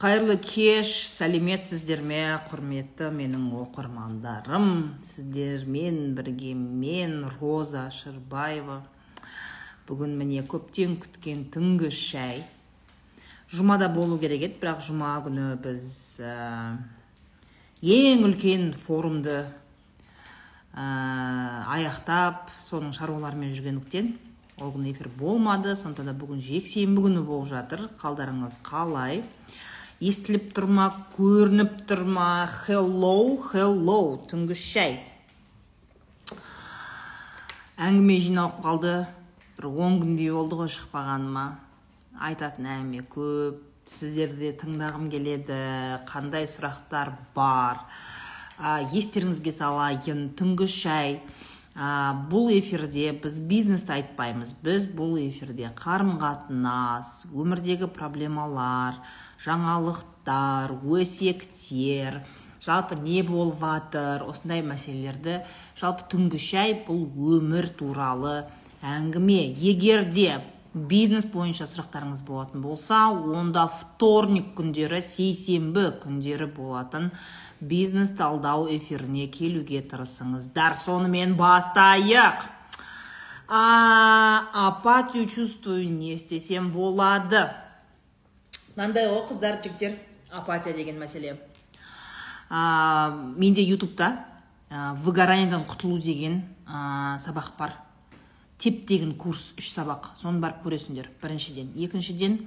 қайырлы кеш сәлеметсіздер ме құрметті менің оқырмандарым. Сіздермен бірге мен роза шырбаева. Бүгін міне көптен күткен түнгі шәй жұмада болу керек еді бірақ жұма күні біз ә, ең үлкен форумды ә, аяқтап соның шаруаларымен жүргендіктен ол күні эфир болмады. Сондықтан да бүгін жексенбі күні болып жатыр. Қалдарыңыз қалай? Естіліп тұр ма көрініп тұр ма? Хеллоу хеллоу түнгі шай. Әңгіме жиналып қалды. бір он күндей болды ғой шықпағаныма. Айтатын әңгіме көп. Сіздерді тыңдағым келеді. Қандай сұрақтар бар? Ә, естеріңізге салайын түнгі шай. Ә, бұл эфирде біз бизнесті айтпаймыз. Біз бұл эфирде қарым қатынас өмірдегі проблемалар жаңалықтар өсектер жалпы не болып жатыр осындай мәселелерді жалпы түнгі шай бұл өмір туралы әңгіме. Егер де бизнес бойынша сұрақтарыңыз болатын болса онда вторник күндері сейсенбі күндері болатын бизнес талдау эфиріне келуге тырысыңыздар. Сонымен бастайық. А, апатию чувствую не істесем болады. Мынандай ғой қыздар жігіттер апатия деген мәселе ә, менде ютубта ә, выгораниеден құтылу деген ә, сабақ бар теп деген курс үш сабақ соны барып көресіңдер біріншіден екіншіден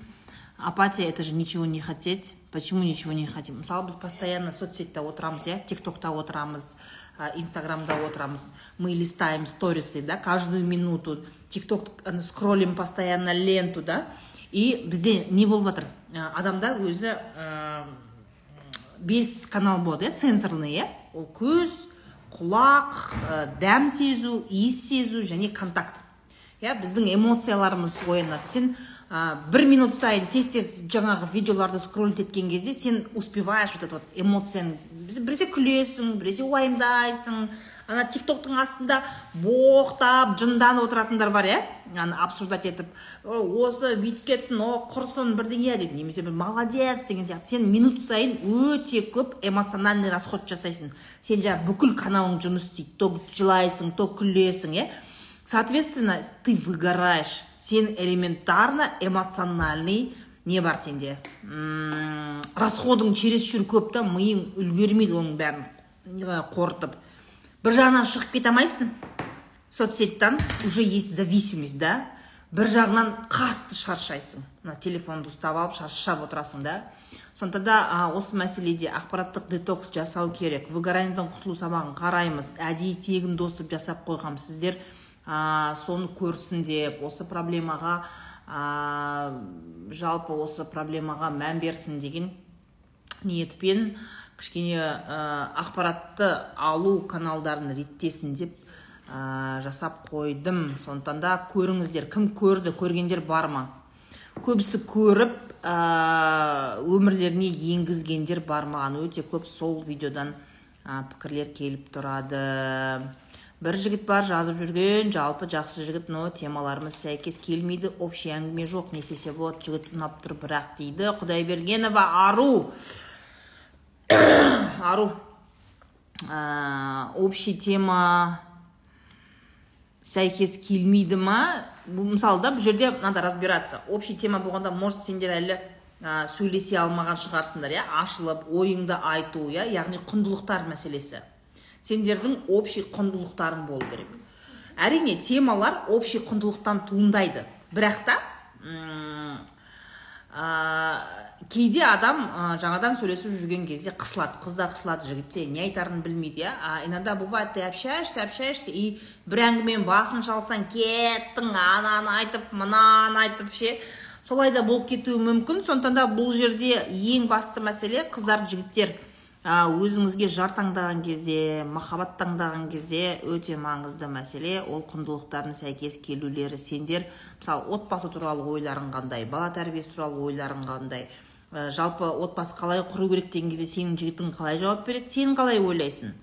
апатия это же ничего не хотеть почему ничего не хотим? Мысалы біз постоянно соцсетьте отырамыз иә тик токта отырамыз инстаграмда отырамыз мы листаем сторисы да каждую минуту. Тик ток скроллим постоянно ленту да. И бізде не болып жатыр адамда өзі ә, бес канал болады иә сенсорный иә ол көз құлақ ә, дәм сезу иіс сезу және контакт иә біздің эмоцияларымыз оянады сен ә, бір минут сайын тез тез жаңағы видеоларды скроллить еткен кезде сен успеваешь вот это вот эмоцияны біресе күлесің біресе уайымдайсың ана тик токтың астында боқтап жынданып отыратындар бар иә? Аны обсуждать етіп осы бүйтіп кетсін о құрсын бірдеңе дейді немесе бір молодец деген сияқты. Сен минут сайын өте көп эмоциональный расход жасайсың. Сен жаңағы бүкіл каналың жұмыс істейді. То жылайсың то күлесің иә? Соответственно ты выгораешь. Сен элементарно эмоциональный не бар сенде. Расходың чересчур көп та миың үлгермейді оның бәрін. Қорытып. Бір жағынан шығып кете алмайсың. Соцсеттен уже есть зависимость да? Бір жағынан қатты шаршайсың. Мына телефонды ұстап алып шаршап отырасың да? Сондықтан да осы мәселеде ақпараттық детокс жасау керек. Выгораниеден құтылу сабағын қараймыз. Әдейі тегін доступ жасап қойғам сіздер. Ә, соны көрсін деп осы проблемаға ә, жалпы осы проблемаға мән берсін деген ниетпен кішкене ә, ақпаратты алу каналдарын реттесін деп ә, жасап қойдым. Сондықтан да көріңіздер кім көрді көргендер бар ма? Көбісі көріп ә, өмірлеріне енгізгендер бар маған өте көп сол видеодан ә, пікірлер келіп тұрады. Бір жігіт бар жазып жүрген жалпы жақсы жігіт но темаларымыз сәйкес келмейді общий әңгіме жоқ не істесе болады жігіт ұнап тұр бірақ дейді. Құдайбергенова ару! Ару ә, общий тема сәйкес келмейді ма мысалы да бұл жерде надо разбираться. Общий тема болғанда может сендер әлі ә, сөйлесе алмаған шығарсыңдар иә? Ашылып ойыңды айту иә? Яғни құндылықтар мәселесі. Сендердің общий құндылықтарың болу керек. Әрине темалар общий құндылықтан туындайды. Бірақ та ә, кейде адам ә, жаңадан сөйлесіп жүрген кезде қысылады қыз да қысылады жігіт те не айтарын білмейді иә. А иногда бывает ты общаешься общаешься и бір әңгіменің басын шалсаң кеттің ананы айтып мынаны айтып ше. Солай да болып кетуі мүмкін. Сондықтан да бұл жерде ең басты мәселе қыздар жігіттер. Өзіңізге жар таңдаған кезде махаббат таңдаған кезде өте маңызды мәселе. Ол құндылықтардың сәйкес келулері сендер. Мысалы отбасы туралы ойларың қандай бала тәрбиесі туралы ойларың қандай? Жалпы отбасы қалай құру керек деген кезде сенің жігітің қалай жауап береді? Сен қалай ойлайсың?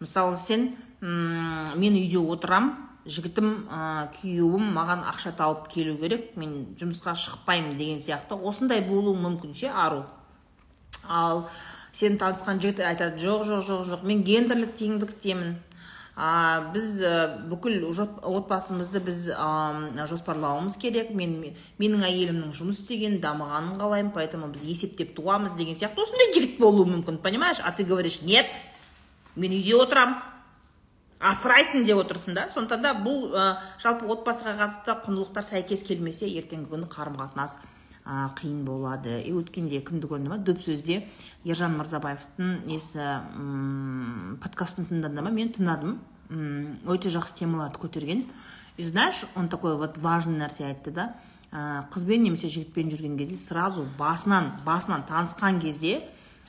Мысалы сен ұм, мен үйде отырам жігітім ә, күйеуім маған ақша тауып келу керек мен жұмысқа шықпаймын деген сияқты осындай болуы мүмкін ше ару. Ал сен танысқан жігіт айтады жоқ жоқ жоқ жоқ мен гендерлік теңдіктемін а, біз ә, бүкіл отбасымызды біз ә, жоспарлауымыз керек. Мен менің әйелімнің жұмыс істегенін дамығанын қалаймын поэтому біз есептеп туамыз деген сияқты. Осындай жігіт болуы мүмкін понимаешь? А ты говоришь нет мен үйде отырамын асырайсың деп отырсың да. Сондықтан да бұл ә, жалпы отбасыға қатысты құндылықтар сәйкес келмесе ертеңгі күні қарым қатынас ә, қиын болады. И өткенде кімді көрдім ба? Дөп сөзде ержан мырзабаевтың несі подкастын тыңдадым ба мен тыңдадым. Өте жақсы темаларды көтерген. И знаешь он такой вот важный нәрсе айтты да? Ә, қызбен немесе жігітпен жүрген кезде сразу басынан басынан танысқан кезде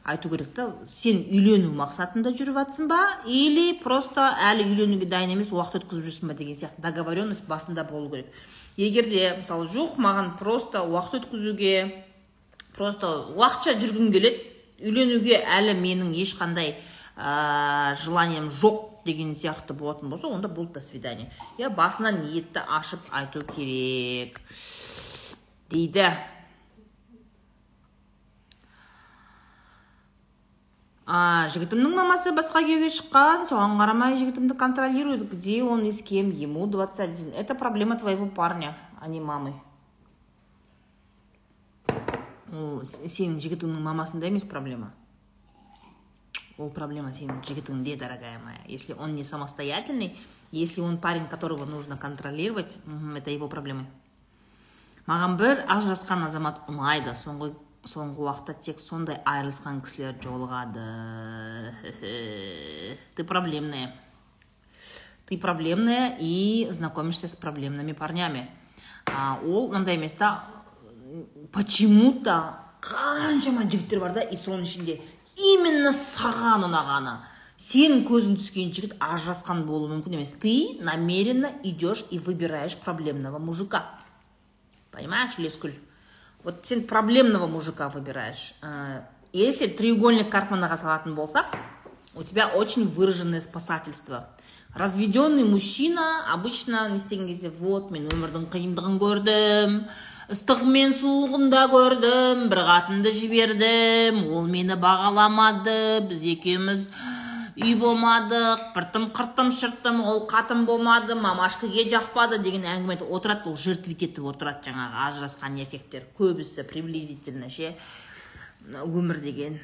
айту керек та сен үйлену мақсатында жүріп жатсың ба? Или просто әлі үйленуге дайын емес уақыт өткізіп жүрсің ба деген сияқты договоренность басында болу керек. Егер де мысалы жоқ маған просто уақыт өткізуге просто уақытша жүргім келеді үйленуге әлі менің ешқандай ә, желанием жоқ деген сияқты болатын болса онда болды до свидания. Иә басынан ниетті ашып айту керек. Дейді. А жігітімнің мамасы басқа күйеуге шыққан соған қарамай жігітімді контролирует где он и с кем ему 21 это проблема твоего парня а не мамы. Ол сенің жігітіңнің мамасында емес проблема? Ол проблема сенің жігітіңде дорогая моя. Если он не самостоятельный если он парень которого нужно контролировать это его проблемы. Маған бір ажырасқан азамат ұнайды соңғы соңғы уақытта тек сондай айырылысқан кісілер жолығады. Ты проблемная. Ты проблемная и знакомишься с проблемными парнями. А, ол мынандай емес та почему то қаншама жігіттер бар да и соның ішінде именно саған ұнағаны. Сенің көзің түскен жігіт ажырасқан болуы мүмкін емес. Ты намеренно идешь и выбираешь проблемного мужика. Понимаешь лескүл вот сен проблемного мужика выбираешь. Если треугольник карпманаға салатын болсақ у тебя очень выраженное спасательство. Разведенный мужчина обычно не істеген кезде вот мен өмірдің қиындығын көрдім ыстығы мен суығын да көрдім бір қатынды жібердім ол мені бағаламады біз екеуміз үй болмадық біртім қыртым шырттым ол қатын болмады мамашкаге жақпады деген әңгіме отырады. Ол жертвить етіп отырады жаңағы ажырасқан еркектер. Көбісі приблизительно ше өмір деген.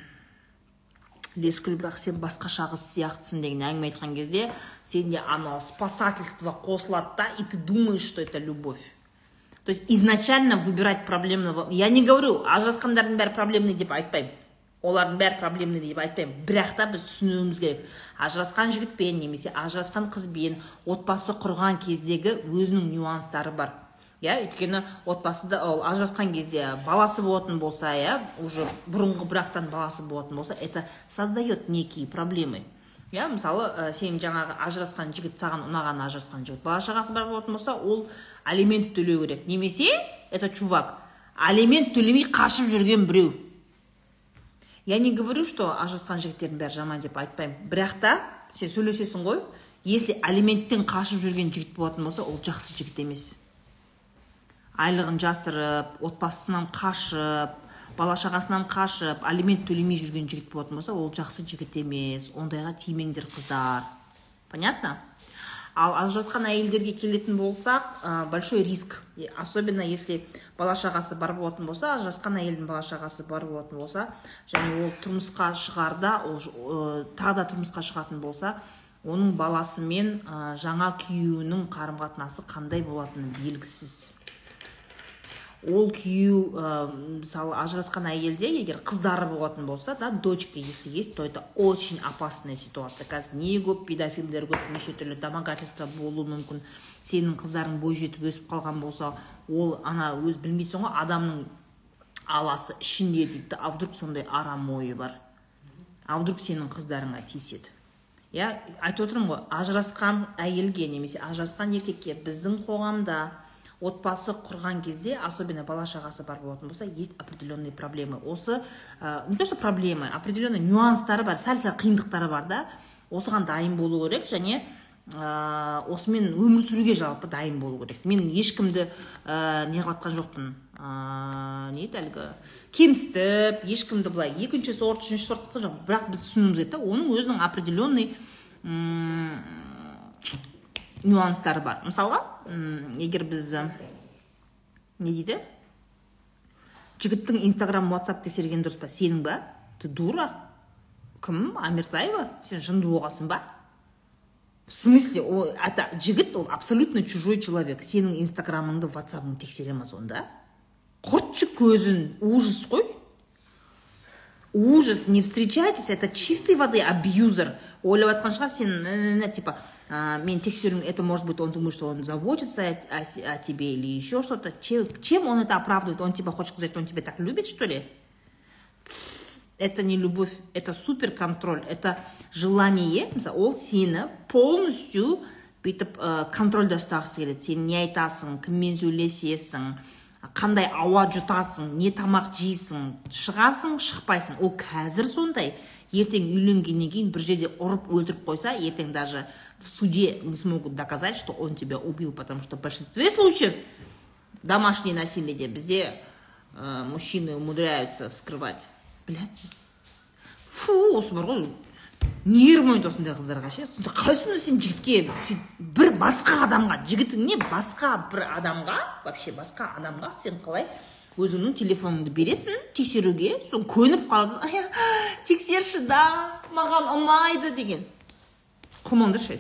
Лескүл бірақ сен басқаша қыз сияқтысың деген әңгіме айтқан кезде сенде анау спасательство қосылады да и ты думаешь что это любовь. То есть изначально выбирать проблемного я не говорю ажырасқандардың бәрі проблемный деп айтпаймын. Олардың бәрі проблемный деп айтпаймын. Бірақ та біз түсінуіміз керек. Ажырасқан жігітпен немесе ажырасқан қызбен отбасы құрған кездегі өзінің нюанстары бар. Иә өйткені отбасыда ол ажырасқан кезде баласы болатын болса иә уже бұрынғы брактан баласы болатын болса это создает некие проблемы. Иә мысалы ә, сен жаңағы ажырасқан жігіт саған ұнаған ажырасқан жігіт бала шағасы бар болатын болса ол алимент төлеу керек. Немесе это чувак алимент төлемей қашып жүрген біреу. Я не говорю что ажырасқан жігіттердің бәрі жаман деп айтпаймын. Бірақ та сен сөйлесесің ғой если алименттен қашып жүрген жігіт болатын болса ол жақсы жігіт емес. Айлығын жасырып отбасынан қашып бала шағасынан қашып алимент төлемей жүрген жігіт болатын болса ол жақсы жігіт емес. Ондайға тимеңдер қыздар. Понятно? Ал ажырасқан әйелдерге келетін болсақ ә, большой риск. Особенно если бала шағасы бар болатын болса ажырасқан әйелдің бала шағасы бар болатын болса және ол тұрмысқа шығарда ол ә, тағы да тұрмысқа шығатын болса оның баласымен ә, жаңа күйеуінің қарым қатынасы қандай болатыны белгісіз. Ол күйеу ә, мысалы ажырасқан әйелде егер қыздары болатын болса да дочка если есть то это очень опасная ситуация. Қазір не көп педофилдер көп неше түрлі домогательство болуы мүмкін. Сенің қыздарың бой жетіп өсіп қалған болса ол ана өз білмейсің ғой адамның аласы ішінде дейді. А вдруг сондай арам ойы бар? А вдруг сенің қыздарыңа тиіседі иә айтып отырмын ғой ажырасқан әйелге немесе ажырасқан еркекке біздің қоғамда отбасы құрған кезде особенно бала шағасы бар болатын болса есть определенные проблемы. Осы ә, не то что проблемы определенный нюанстары бар сәл сәл қиындықтары бар да. Осыған дайын болу керек және ә, осымен өмір сүруге жалпы дайын болу керек. Мен ешкімді ә, не қылып жоқпын. Ә, не әлгі? Кемсітіп ешкімді былай екінші сорт үшінші сорт жоқ бірақ біз түсінуіміз керек та оның өзінің определенный нюанстары бар. Мысалға егер біз ы, не дейді? Жігіттің инстаграм ватсап тексерген дұрыс па? Сенің ба? Ты дура? Кім? Амиртаева? Сен жынды болғансың ба? В смысле? Ол это жігіт ол абсолютно чужой человек. Сенің инстаграмыңды ватсабыңды тексере ма сонда? Құртшы көзін. Ужас қой. Ужас. Не встречайтесь. Это чистой воды абьюзер. Ойлап жатқан шығар сен типа «А, мен тексеру это может быть он думает что он заботится о, о о тебе или еще что-то. Чем, чем он это оправдывает? Он тебя хочет сказать он тебя так любит что ли? Это не любовь это супер контроль это желание мысалы ол сені полностью бүйтіп ә, контрольда ұстағысы келеді сен не айтасың кіммен сөйлесесің қандай ауа жұтасың не тамақ жейсің шығасың шықпайсың. Ол қазір сондай. Ертең үйленгеннен кейін бір жерде ұрып өлтіріп қойса ертең даже в суде не смогут доказать что он тебя убил потому что в большинстве случаев домашнее насилие бізде ә, мужчины умудряются скрывать. Блядь. Фу осы бар ғой ойнайды осындай қыздарға ше. Сонда қалай сонда сен жігітке бір басқа адамға жігітіңне басқа бір адамға вообще басқа адамға сен қалай өзіңнің телефоныңды бересің тексеруге соны көніп қаласың. Тексерші да маған ұнайды деген. Құмыңды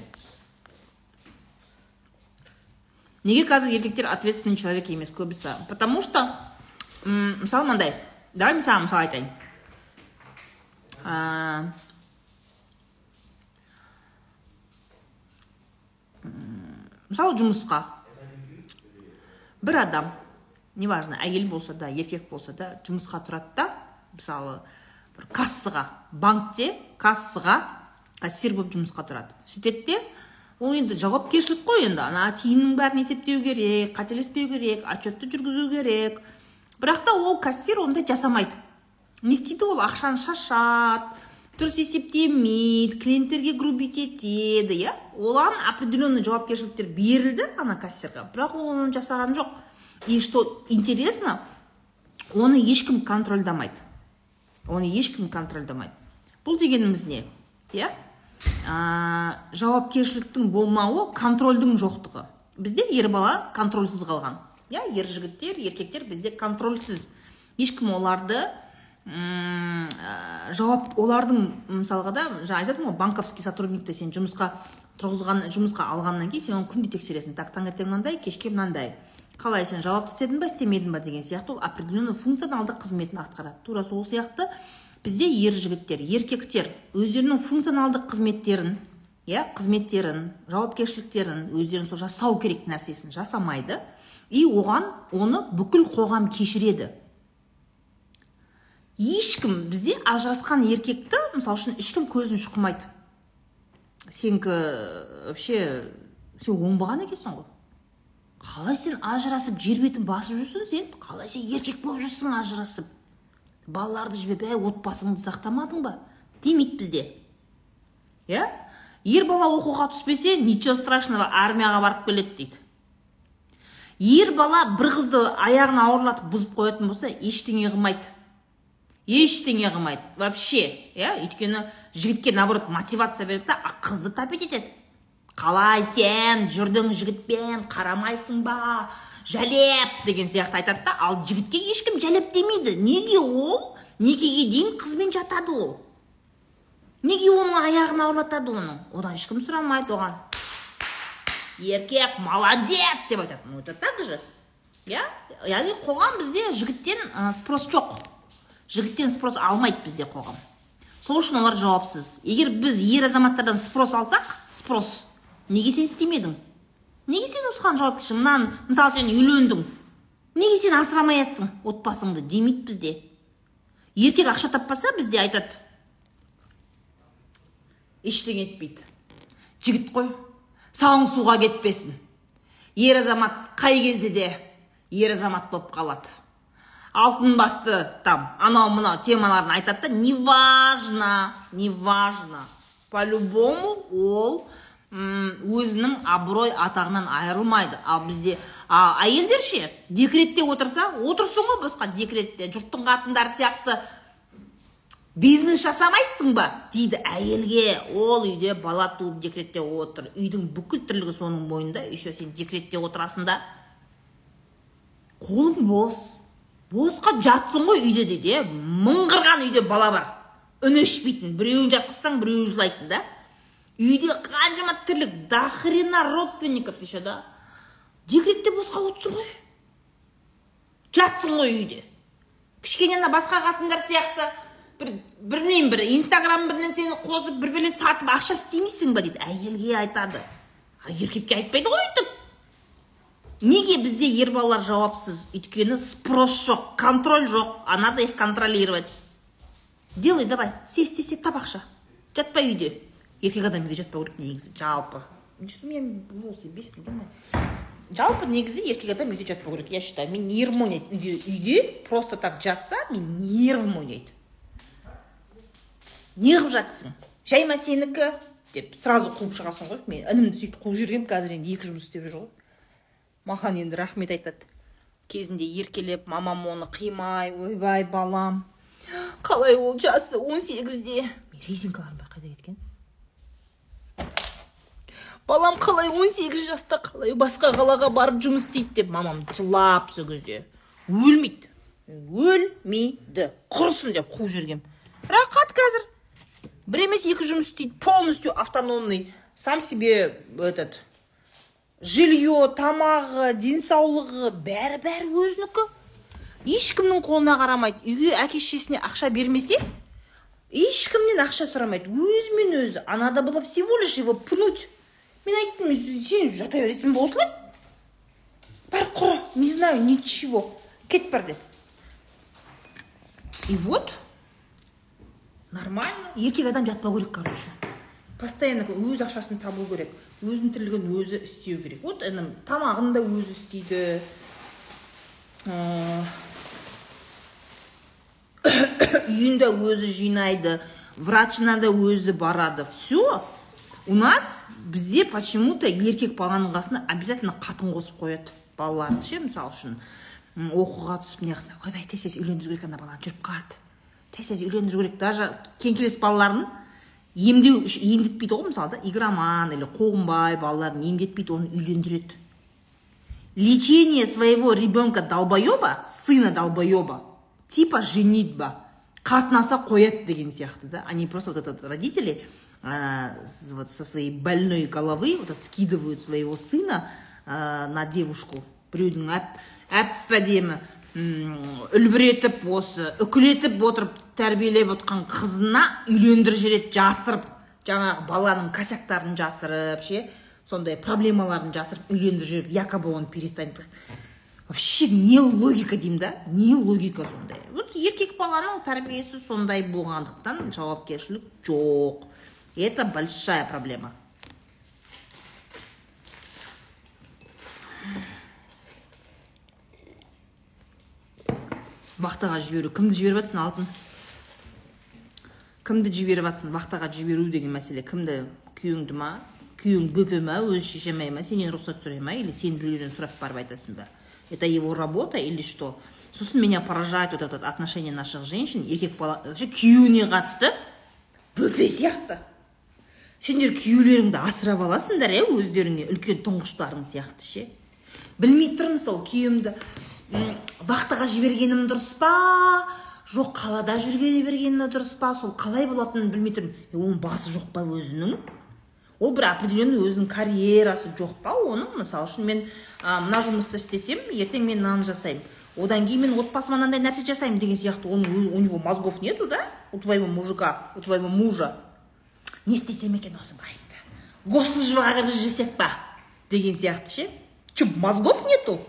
неге қазір еркектер ответственный человек емес көбісі? Потому что мысалы мынандай. Давай мен саған мысал айтайын. Мысалы жұмысқа. Бір адам неважно әйел болса да еркек болса да жұмысқа тұрады да мысалы бір кассаға банкте кассаға кассир болып жұмысқа тұрады. Сөйтеді де ол енді жауапкершілік қой енді ана тиынның бәрін есептеу керек қателеспеу керек отчетты жүргізу керек. Бірақ та ол кассир ондай жасамайды. Не істейді ол ақшаны шашады дұрыс есептемейді клиенттерге грубить етеді иә. Оған определенный жауапкершіліктер берілді ана кассирға бірақ ол оны жасаған жоқ. И что интересно оны ешкім контрольдамайды оны ешкім контрольдамайды бұл дегеніміз не? Иә? Ә, жауапкершіліктің болмауы контрольдің жоқтығы. Бізде ер бала контрольсіз қалған. Иә ер жігіттер еркектер бізде контрольсіз. Ешкім оларды ә, жауап олардың мысалға да жаңа айтып ғой банковский сотрудникті сен жұмысқа тұрғызған жұмысқа алғаннан кейін сен оны күнде тексересің. Так таңертең мынандай кешке мынандай. Қалай сен жауапты істедің ба істемедің ба деген сияқты ол определенный функционалды қызметін атқарады. Тура сол сияқты бізде ер жігіттер еркектер өздерінің функционалдық қызметтерін иә қызметтерін жауапкершіліктерін өздерінің сол жасау керек нәрсесін жасамайды. И оған оны бүкіл қоғам кешіреді. Ешкім бізде ажырасқан еркекті мысалы үшін ешкім көзін шұқымайды. Сенікі вообще сен оңбаған екенсің ғой. Қалай сен ажырасып жер бетін басып жүрсің сен қалай сен еркек болып жүрсің ажырасып? Балаларды жіберіп әй отбасыңды сақтамадың ба? Демейді бізде. Иә? Ер бала оқуға түспесе ничего страшного армияға барып келеді дейді. Ер бала бір қызды аяғын ауырлатып бұзып қоятын болса ештеңе қылмайды. Ештеңе қылмайды. Вообще иә? Өйткені жігітке наоборот мотивация береді да қызды тапить етеді. Қалай сен жүрдің жігітпен қарамайсың ба? Жәлеп деген сияқты айтады да. Ал жігітке ешкім жәлеп демейді. Неге ол? Некеге дейін қызбен жатады ол? Неге оның аяғын ауырлатады оның? Одан ешкім сұрамайды оған. Еркек молодец деп айтады. Ну это так же. Иә яғни қоғам бізде жігіттен ә, спрос жоқ. Жігіттен спрос алмайды бізде қоғам. Сол үшін олар жауапсыз. Егер біз ер азаматтардан спрос алсақ спрос неге сен істемедің? Неге сен осыған жауапкершілік мынаны мысалы сен үйлендің. Неге сен асырамай жатсың отбасыңды демейді бізде. Еркек ақша таппаса бізде айтады. Ештеңе етпейді. Жігіт қой сауың суға кетпесін. Ер азамат қай кезде де ер азамат болып қалады. Алтын басты там анау мынау темаларын айтады да неважно неважно. По любому ол өзінің абырой атағынан айырылмайды. Ал бізде а, әйелдер ше декретте отырса отырсың ғой босқа декретте жұрттың қатындары сияқты. Бизнес жасамайсың ба? Дейді әйелге. Ол үйде бала туып декретте отыр. Үйдің бүкіл тірлігі соның мойнында еще сен декретте отырасың да. Қолың бос. Босқа жатсың ғой үйде дейді иә. Мыңғырған үйде бала бар. Үн өшпейтін. Біреуін жатқызсаң біреуі жылайтын да. Үйде қаншама тірлік до хрена родственников еще да? Декретте босқа отырсың ғой. Жатсың ғой үйде. Кішкене ана басқа қатындар сияқты бір білмеймін бір инстаграм бір нәрсені қосып бір біріне сатып ақша істемейсің ба дейді. Әйелге айтады. А еркекке айтпайды ғой өйтіп. Неге бізде ер балалар жауапсыз? Өйткені спрос жоқ контроль жоқ. А надо их контролировать. Делай давай сес сес тап ақша. Жатпай үйде. Еркек адам үйде жатпау керек негізі жалпы мен волосы бесит жалпы негізі еркек адам үйде жатпау керек я считаю мен нервім ойнайды үйде үйде просто так жатса мен нервім ойнайды неғып жатсың жай ма сенікі деп сразу қуып шығасың ғой мен інімді сөйтіп қуып жібергенмін қазір енді екі жұмыс істеп жүр ғой маған енді рахмет айтады кезінде еркелеп мамам оны қимай ойбай балам. Қалай ол жасы он сегізде резинкаларым қайда кеткен балам қалай 18 жаста қалай басқа қалаға барып жұмыс істейді деп мамам жылап сол кезде. Өлмейді. Өлмейді. Құрысын деп қуып жібергенмін рақат қазір бір емес екі жұмыс істейді полностью автономный. Сам себе этот жилье тамағы денсаулығы бәрі бәрі өзінікі. Ешкімнің қолына қарамайды. Үйге әке шешесіне ақша бермесе ешкімнен ақша сұрамайды. Өзімен өзі. А надо было всего лишь его пнуть. Мен айттым сен жата бересің ба осылай бар құр не знаю ничего. Кет бар деп. И вот нормально. Еркек адам жатпау керек короче. Постоянно өз ақшасын табу керек өзінің тірлігін өзі істеу керек. Вот інім тамағын да өзі істейді. Үйін да өзі жинайды врачына да өзі барады. Все у нас бізде почему то еркек баланың қасына обязательно қатын қосып қояды балаларды ше мысалы үшін. Оқуға түсіп не қылса ойбай тез тез үйлендіру керек ана баланы жүріп қалады тез тез үйлендіру керек. Даже кеңкелес балаларын емдеу емдетпейді ғой мысалы да игроман или қуғынбай балаларын емдетпейді оны үйлендіреді. Лечение своего ребенка долбоеба сына долбоеба типа женитьба қатынаса қояды деген сияқты да. Они просто вот этот родители вот со своей больной головы вот скидывают своего сына а, на девушку. Біреудің әп әдемі үлбіретіп осы үкілетіп отырып тәрбиелеп отқан қызына үйлендіріп жібереді жасырып жаңағы баланың косяктарын жасырып ше сондай проблемаларын жасырып үйлендіріп жіберіп якобы он перестанет вообще не логика деймін да не логика сондай. Вот еркек баланың тәрбиесі сондай болғандықтан жауапкершілік жоқ. И это большая проблема. вахтаға жіберу. Кімді жіберіп жатсың алтын? Кімді жіберіп жатсың вахтаға жіберу деген мәселе. Кімді күйеуіңді ма? Күйеуің бөпе ма? Өзі шеше ма? Сенен рұқсат сұрай ма? Или сен біреуден сұрап барып айтасың ба? Это его работа или что? Сосын меня поражает вот это отношение наших женщин. Еркек бала күйеуіне қатысты бөпе сияқты. Сендер күйеулеріңді асырап аласыңдар иә өздеріңе үлкен тұңғыштарың сияқты ше? Білмей тұрмын сол күйеуімді. Вахтаға жібергенім дұрыс па? Жоқ қалада жүргене бергені дұрыс па? Сол қалай болатынын білмей тұрмын. Оның басы жоқ па өзінің? Ол бір определенный өзінің карьерасы жоқ па оның? Мысалы үшін мен ә, мына жұмысты істесем ертең мен мынаны жасаймын. Одан кейін мен отбасыма мынандай нәрсе жасаймын деген сияқты. Оның у него мозгов нету да? У твоего мужика у твоего мужа. Не істесем екен осы байымды госслужбаға жасап па. Деген сияқты ше. Че мозгов нету?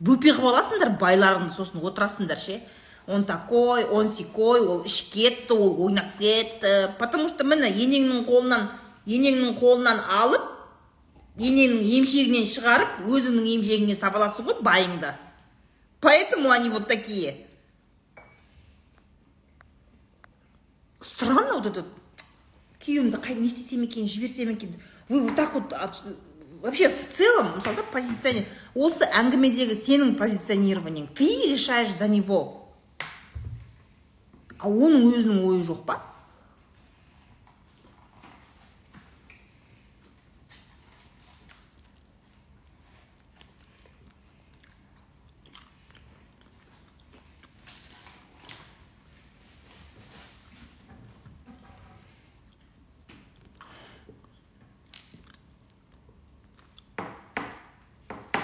Бөпе қылып аласыңдар байларыңды сосын отырасыңдар ше. Он такой он секой ол ішіп кетті ол ойнап кетті потому что міне енеңнің қолынан енеңнің қолынан алып енеңнің емшегінен шығарып өзіңнің емшегіңе сабаласың ғой байыңды. Поэтому они вот такие. Странно вот этот күйеуімді қай не істесем екен жіберсем екен. Вы вот так вот вообще в целом мысалы да позиционер осы әңгімедегі сенің позиционированиең ты решаешь за него. А оның өзінің ойы жоқ па?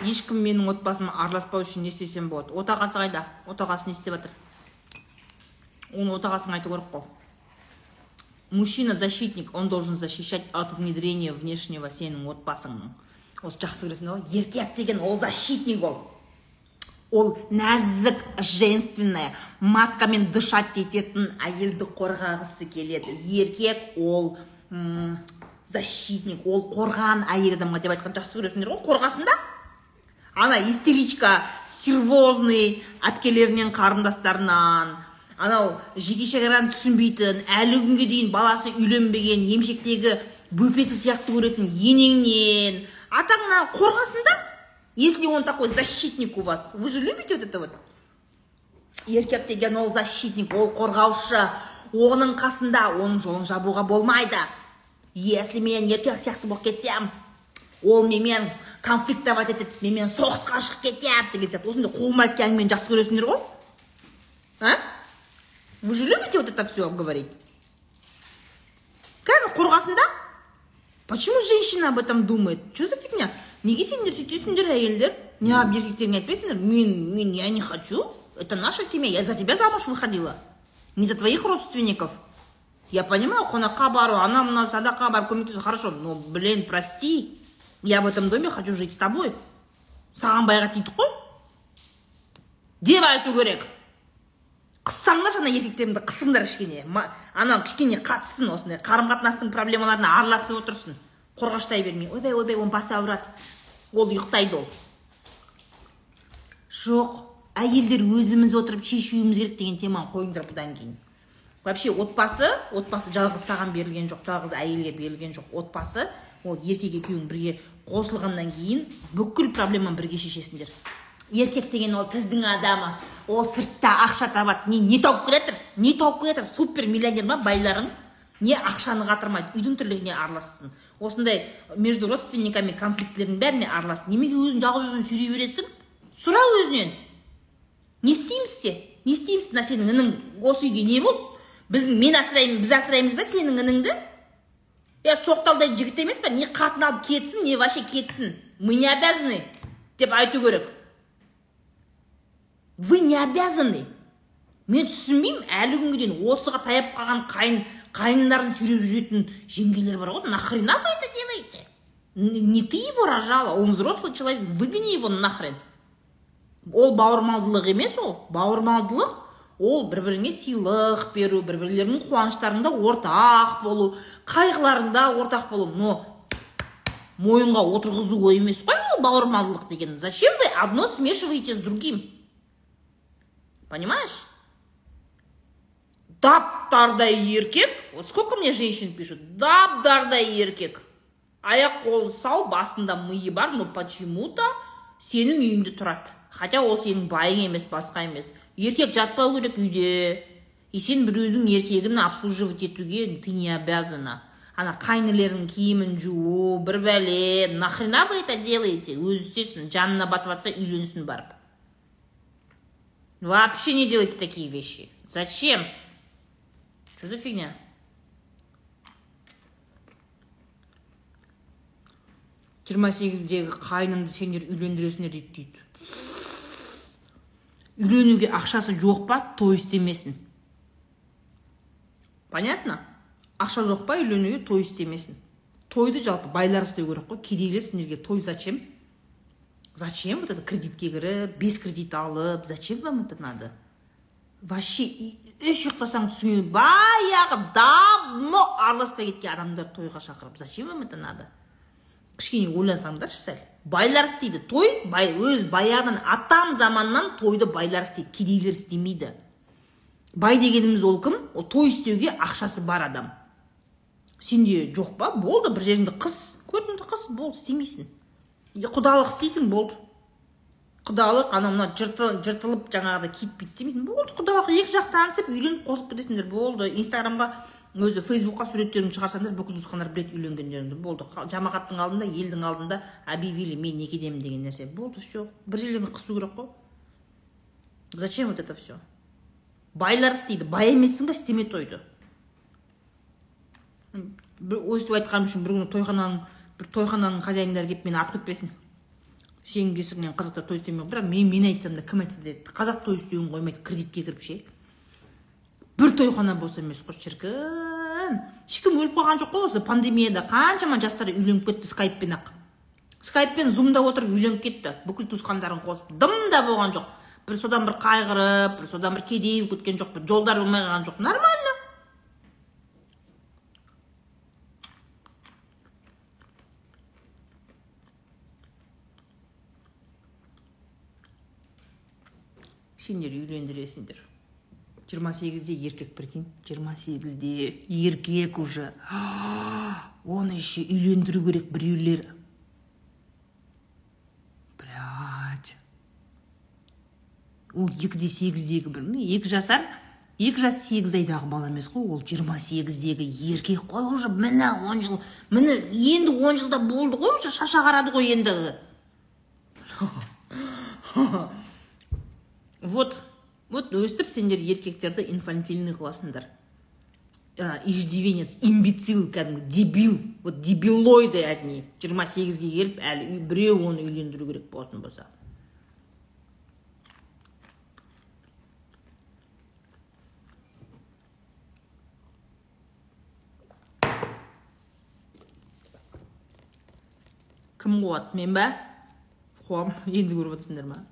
Ешкім менің отбасыма араласпау үшін не істесем болады. Отағасы қайда? Отағасы не істеп жатыр? Оны отағасың айту керек қой. Мужчина защитник. Он должен защищать от внедрения внешнего сенің отбасыңның. Осы жақсы көресіңдер ғой. Еркек деген ол защитник ол. Ол нәзік женственная маткамен дышать ететін әйелді қорғағысы келеді. Еркек ол защитник. Ол қорған әйел адамға деп айтқан. Жақсы көресіңдер ғой қорғасын да. Ана истеричка сервозный әпкелерінен қарындастарынан. Анау жеке шекараны түсінбейтін әлі күнге дейін баласы үйленбеген емшектегі бөпесі сияқты көретін енеңнен. Атаңнан қорғасын да. Если он такой защитник у вас вы же любите вот это вот? Еркек деген ол защитник ол қорғаушы. Оның қасында оның жолын жабуға болмайды. Если мен еркек сияқты болып кетсем ол менімен конфликтовать етеді менімен соғысқа шығып кетеді деген сияқты. Осындай қуғымайский әңгімені жақсы көресіңдер ғой. А? Вы же любите вот это все говорить кәдімгі қорғасын да почему женщина об этом думает? Что за фигня? Неге сендер сөйтесіңдер әйелдер? Неғып еркектеріңе айтпайсыңдар мен мен я не хочу. Это наша семья. Я за тебя замуж выходила. Не за твоих родственников. Я понимаю қонаққа бару анау мынау садақаға барып көмектесу хорошо но блин прости. Я в этом доме хочу жить с тобой. Саған байға тидік қой деп айту керек қыссаңдаршы ана еркектеріңді қысыңдар кішкене анау кішкене қатыссын осындай қарым қатынастың проблемаларына араласып отырсын. Қорғаштай бермей ойбай ойбай оның басы ауырады. Ол ұйықтайды ол. Жоқ әйелдер өзіміз отырып шешуіміз керек деген теманы қойыңдар бұдан кейін. Вообще отбасы отбасы жалғыз саған берілген жоқ жалғыз әйелге берілген жоқ. Отбасы ол еркек екеуің бірге қосылғаннан кейін бүкіл проблеманы бірге шешесіңдер. Еркек деген ол түздің адамы ол сыртта ақша табады не не тауып келе жатыр? Не тауып келе жатыр? Супер миллионер ма байларың? Не ақшаны қатырмайды? Үйдің тірлігіне аралассын осындай между родственниками конфликтілердің бәріне аралассын немеге өзің жалғыз өзің сүйрей бересің? Сұра өзінен. Не істейміз те? Не істейміз? Мына сенің інің осы үйге не болды? Біздің мен асыраймын біз асыраймыз ба сенің ініңді? Я соқталдай жігіт емес па не қатын алып кетсін не вообще кетсін. Мы не обязаны деп айту керек. Вы не обязаны. Мен түсінбеймін әлі күнге дейін осыға таяп қалған қайын қайындарын сүйреп жүретін жеңгелер бар ғой. Нахрена вы это делаете? Не ты его рожала он взрослый человек выгони его нахрен. Ол бауырмалдылық емес ол бауырмалдылық ол бір біріңе сыйлық беру бір бірлеріңнің қуаныштарыңда ортақ болу қайғыларыңда ортақ болу. Но мойынға отырғызу ой емес қой ол бауырмалдылық деген. Зачем вы одно смешиваете с другим? Понимаешь? Дап дардай еркек вот сколько мне женщин пишут дап дардай еркек аяқ қолы сау басында миы бар но почему то сенің үйіңде тұрады. Хотя ол сенің байың емес басқа емес. Еркек жатпау керек үйде. И сен біреудің еркегін обслуживать етуге ты не обязана. Ана қайнілердің киімін жуу бір бәле нахрена вы это делаете? Өзі істесін жанына батып жатса үйленсін барып. Вообще не делайте такие вещи. Зачем? Что за фигня? Жиырма сегіздегі қайнымды сендер үйлендіресіңдер дейді дейді. Үйленуге ақшасы жоқ па? Той істемесін понятно? Ақша жоқ па үйленуге той істемесін тойды жалпы байлар істеу керек қой. Кедейлер сендерге той зачем? Зачем вот это кредитке кіріп бес кредит алып зачем вам это надо? Вообще үш ұйықтасаң түсіңе баяғы давно араласпай кеткен адамдар тойға шақырып зачем вам это надо? Кішкене ойлансаңдаршы сәл. Байлар істейді той бай, өз баяғыдан атам заманнан тойды байлар істейді кедейлер істемейді бай дегеніміз ол кім? Ол той істеуге ақшасы бар адам. Сенде жоқ па? Болды бір жеріңді қыс көрдім қыз болды істемейсің. Құдалық істейсің болды. Құдалық анау мына жыртылып жаңағыдай киіт бүйтіп істемейсің. Болды құдалық екі жақ танысып үйленіп қосып кетесіңдер болды. Инстаграмға өзі фейсбукқа суреттеріңді шығарсаңдар бүкіл туысқандар біледі үйленгендеріңді болды. Жамағаттың алдында елдің алдында объявили мен некедемін деген нәрсе. Болды все бір жерлерін қысу керек қой. Зачем вот это все байлар істейді. Бай емессің ба? Істеме тойды. Өйстіп айтқаным үшін бір күні тойхананың бір тойхананың хозяиндары келіп мені атып кетпесін сенің кесірінен қазақтар той істемей бірақ мен мен айтсам да кім айтса да қазақ той істеуін қоймайды кредитке кіріп ше. Бір тойхана бос емес қой шіркін. Ешкім өліп қалған жоқ қой осы пандемияда. Қаншама жастар үйленіп кетті скайппен ақ. Скайппен зумда отырып үйленіп кетті. Бүкіл туысқандарын қосып дым да болған жоқ. Бір содан бір қайғырып бір содан бір кедей болып кеткен жоқ бір жолдар болмай қалған жоқ. Нормально. Сендер үйлендіресіңдер. Жиырма сегізде еркек прикинь. жиырма сегізде еркек уже. Оны еще үйлендіру керек біреулер. Блять ол екіде сегіздегі бір екі жасар екі жас сегіз айдағы бала емес қой ол жиырма сегіздегі еркек қой уже. Міне он жыл міне енді он жылда болды ғой уже шаша қарады ғой енді. Вот. Вот өстіп сендер еркектерді инфантильный қыласыңдар. Ә, иждивенец имбецил кәдімгі дебил вот дебилоиды одни. Жиырма сегізге келіп әлі біреу оны үйлендіру керек болатын болса. Кім қуады? Мен ба қуамын. Енді көріп отырсыңдар ма?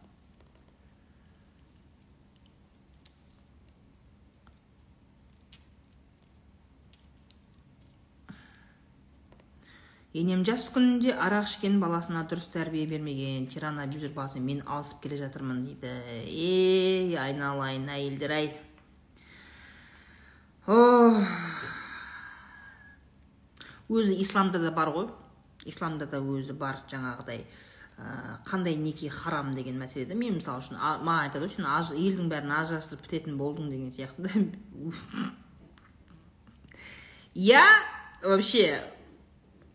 Енем жас күнінде арақ ішкен баласына дұрыс тәрбие бермеген. Тиран абьюзер баласымен мен алысып келе жатырмын дейді. Ей айналайын әйелдер ай. Өзі исламда да бар ғой. Исламда да өзі бар жаңағыдай. Ә, қандай неке харам деген мәселеде мен мысалы үшін маған айтады ғой сен елдің бәрін ажырастырып бітетін болдың деген сияқты я вообще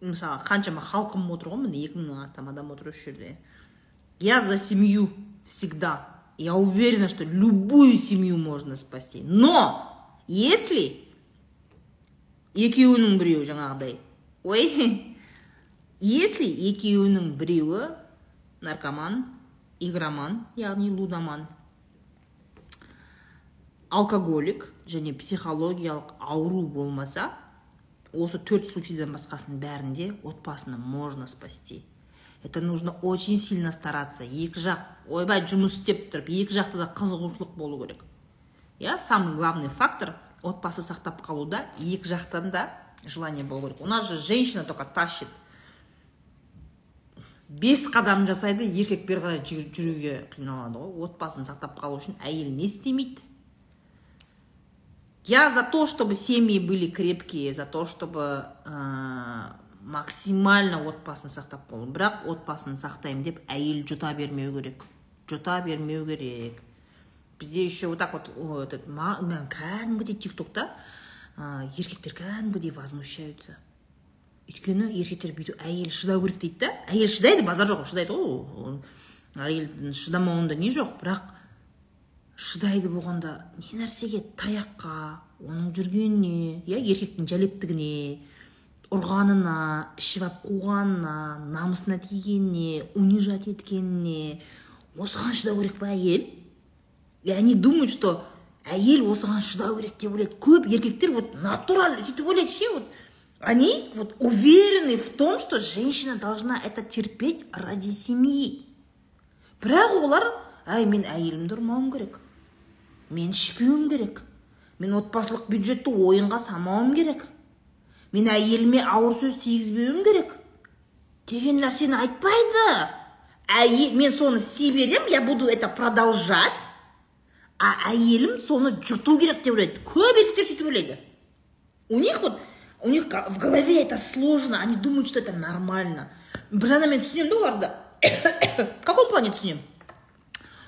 мысалы қаншама халқым отыр ғой міне екі мыңнан астам адам отыр осы жерде. Я за семью всегда. Я уверена что любую семью можно спасти. Но если екеуінің біреуі жаңағыдай ой если екеуінің біреуі наркоман игроман яғни лудоман алкоголик және психологиялық ауру болмаса осы төрт случайдан басқасының бәрінде отбасыны можно спасти. Это нужно очень сильно стараться. Екі жақ ойбай жұмыс істеп тұрып екі жақта да қызығушылық болу керек. Иә самый главный фактор отбасы сақтап қалуда екі жақтан да желание болу керек. У нас же женщина только тащит. Бес қадам жасайды еркек бері қарай жүруге қиналады ғой. Отбасын сақтап қалу үшін әйел не істемейді. Я за то, чтобы семьи были крепкие, за то, чтобы ә, максимально отбасын сақтап болу бірақ отбасын сақтаймын деп әйел жұта бермеу керек. Жұта бермеу керек. Бізде еще вот так вот этот кәдімгідей тик токта ә, еркектер кәдімгідей возмущаются. Өйткені еркектер бүйтіп әйел шыдау керек дейді да. Әйел шыдайды базар жоқ шыдайды ғой әйелдің шыдамауында не жоқ бірақ шыдайды болғанда не нәрсеге таяққа оның жүргеніне иә еркектің жәлептігіне ұрғанына ішіп алып қуғанына намысына тигеніне унижать еткеніне осыған шыдау керек па әйел? И они думают что әйел осыған шыдау керек деп ойлайды. Көп еркектер вот натурально сөйтіп ойлайды ше вот они вот уверены в том что женщина должна это терпеть ради семьи. Бірақ олар әй мен әйелімді ұрмауым керек мен ішпеуім керек. Мен отбасылық бюджетті ойынға самауым керек. Мен әйеліме ауыр сөз тигізбеуім керек. Деген нәрсені айтпайды. Әйел мен соны істей беремін я буду это продолжать. А әйелім соны жұту керек деп ойлайды. Көп еркектер сөйтіп ойлайды. У них вот у них в голове это сложно. Они думают что это нормально. Бір жағынан мен түсінемін да оларды. В каком плане түсінемін?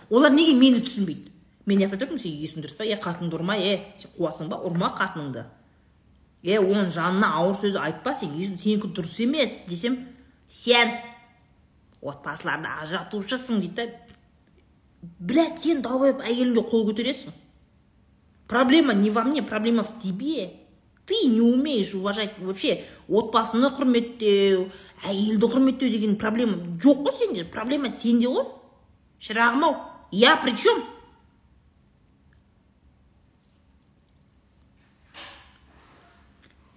Олар неге мені түсінбейді? Мен жақта тұрмын сен есің дұрыс па? Е қатыныңды ұрма е. Сен қуасың ба? Ұрма қатыныңды. Е оның жанына ауыр сөз айтпа сен есің сенікі дұрыс емес десем сен отбасыларды ажыратушысың дейді да. Блядь сен далбайып әйеліңге қол көтересің. Проблема не во мне проблема в тебе. Ты не умеешь уважать вообще отбасыны құрметтеу әйелді құрметтеу деген проблема жоқ қой сенде. Проблема сенде ғой. Шырағым ау. Я при чем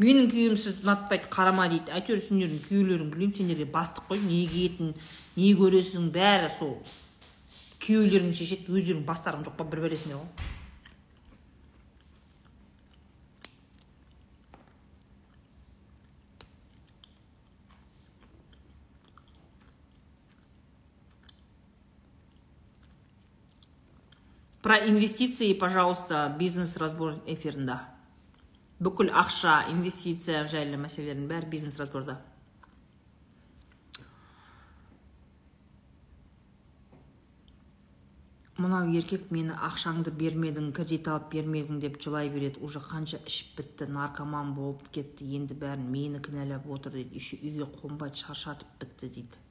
менің күйеуім ұнатпайды қарама дейді. Әйтеуір сендердің күйеулерің білмеймін сендерге бастық қой. Не киетін не көресің бәрі сол. Күйеулерің шешеді өздерің бастарың жоқ па бір бәлесінде ғой про инвестиции пожалуйста бизнес разбор эфирінде бүкіл ақша инвестиция жайлы мәселелердің бәрі бизнес разборда мынау еркек мені ақшаңды бермедің кредит алып бермедің деп жылай береді уже қанша ішіп бітті наркоман болып кетті енді бәрін мені кінәлап отыр дейді еще үйге қонбайды шаршатып бітті дейді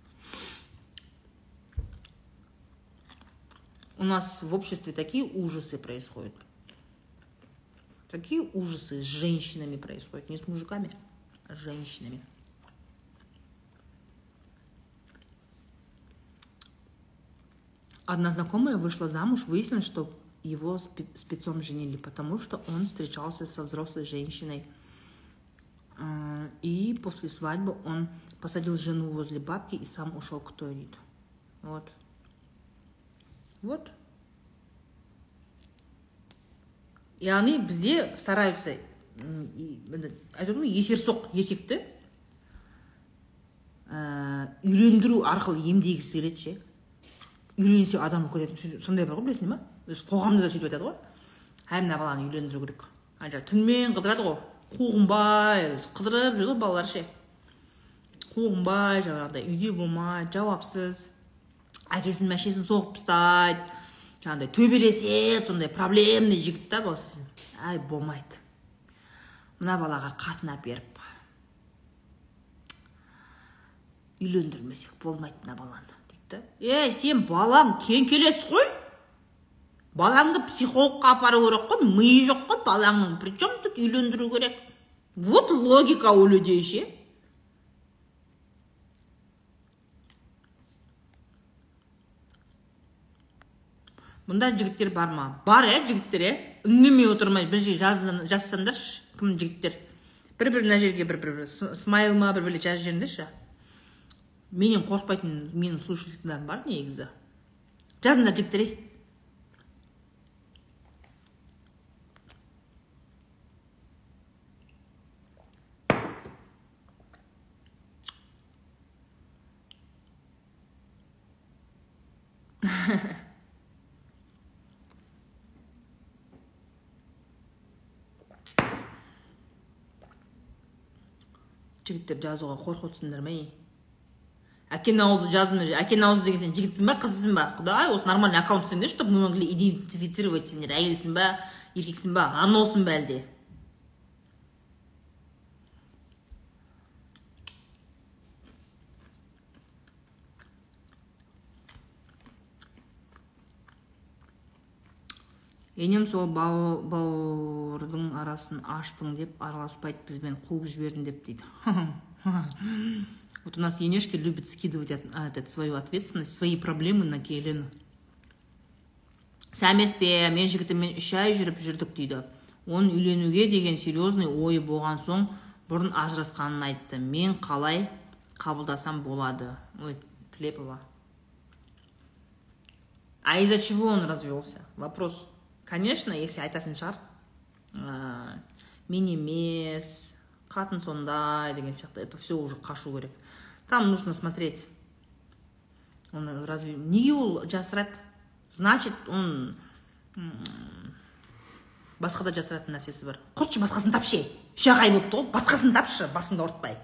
у нас в обществе такие ужасы происходят Такие ужасы с женщинами происходят. Не с мужиками, а с женщинами. Одна знакомая вышла замуж, выяснилось, что его спецом женили, потому что он встречался со взрослой женщиной. И после свадьбы он посадил жену возле бабки и сам ушел к туалету. Вот. Вот. Яғни бізде стараются айтып есерсоқ еркекті ә, үйлендіру арқылы емдегісі келеді ше. Үйленсе адам болып кететін сондай бар ғой білесіңдер ма өзі қоғамда да сөйтіп айтады ғой. Әй мына баланы үйлендіру керек. Ана жағы түнімен қыдырады ғой. Қуғынбай қыдырып жүр ғой балалар ше. Қуғынбай жаңағыдай үйде болмайды жауапсыз. Әкесін мәшесін соғып тастайды. Жаңағыдай төбелеседі сондай проблемный жігіт та сосын әй болмайды мына балаға қатын әперіп үйлендірмесек болмайды мына баланы дейді да ей сен балаң келес қой балаңды психологқа апару керек қой миы жоқ қой балаңның при чем тут үйлендіру керек вот логика у людей ше мұнда жігіттер бар ма бар иә жігіттер иә үндемей отырмай бір жазсаңдаршы кім жігіттер бір бір мына жерге бір бір смайл ма бір бірле жазып жіберіңдерші менен қорықпайтын менің слушательдарым бар негізі жазыңдар жігіттер ей жігіттер жазуға қорқып ма әкенің аузы жаздым әкенің аузы деген сен жігітсің ба қызсың ба? Құдай осы нормальный аккаунт істеңдер чтобы мы могли идентифицировать сендер әйелсің ба еркексің ба аносың ба әлде? Енем сол бауырдың арасын аштың деп араласпайды бізбен қуып жібердім деп дейді. Вот у нас енешки любят скидывать этот, свою ответственность свои проблемы на келін сәл емес пе мен жігітіммен үш ай жүріп жүрдік дейді. Оның үйленуге деген серьезный ойы болған соң бұрын ажырасқанын айтты. Мен қалай қабылдасам болады? Ой тлепова а из-за чего он развелся? Вопрос. Конечно если айтатын шығар ә, мен емес қатын сондай деген сияқты это все уже қашу керек там нужно смотреть он разве неге ол жасырады значит он басқа да жасыратын нәрсесі бар құртшы басқасын тапшы үш ақ ай болыпты ғой басқасын тапшы басыңды ауыртпай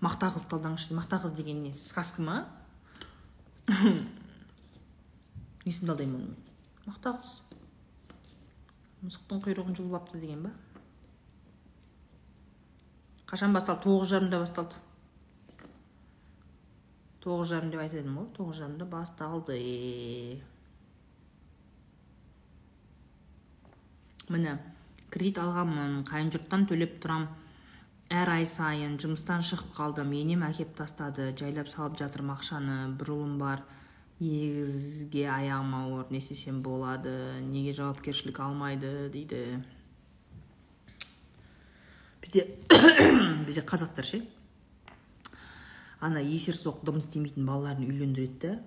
мақта қыз талдаңызшы мақта қыз деген не сказка ма несін талдаймын оны. Мен мақта қыз мысықтың құйрығын жұлып алыпты деген ба? Қашан басталды? Тоғыз жарымда басталды. Тоғыз жарым деп айтып едім ғой. Тоғыз жарымда басталды. Міне кредит алғанмын қайын жұрттан төлеп тұрам әр ай сайын жұмыстан шығып қалдым. Енем әкеп тастады. Жайлап салып жатырмын. Ақшаны бір ұлым бар. Егізге аяғым ауыр. Не істесем болады? Неге жауапкершілік алмайды? Дейді. Бізде бізде қазақтар ше? Ана есерсоқ дым істемейтін балаларын үйлендіреді. Да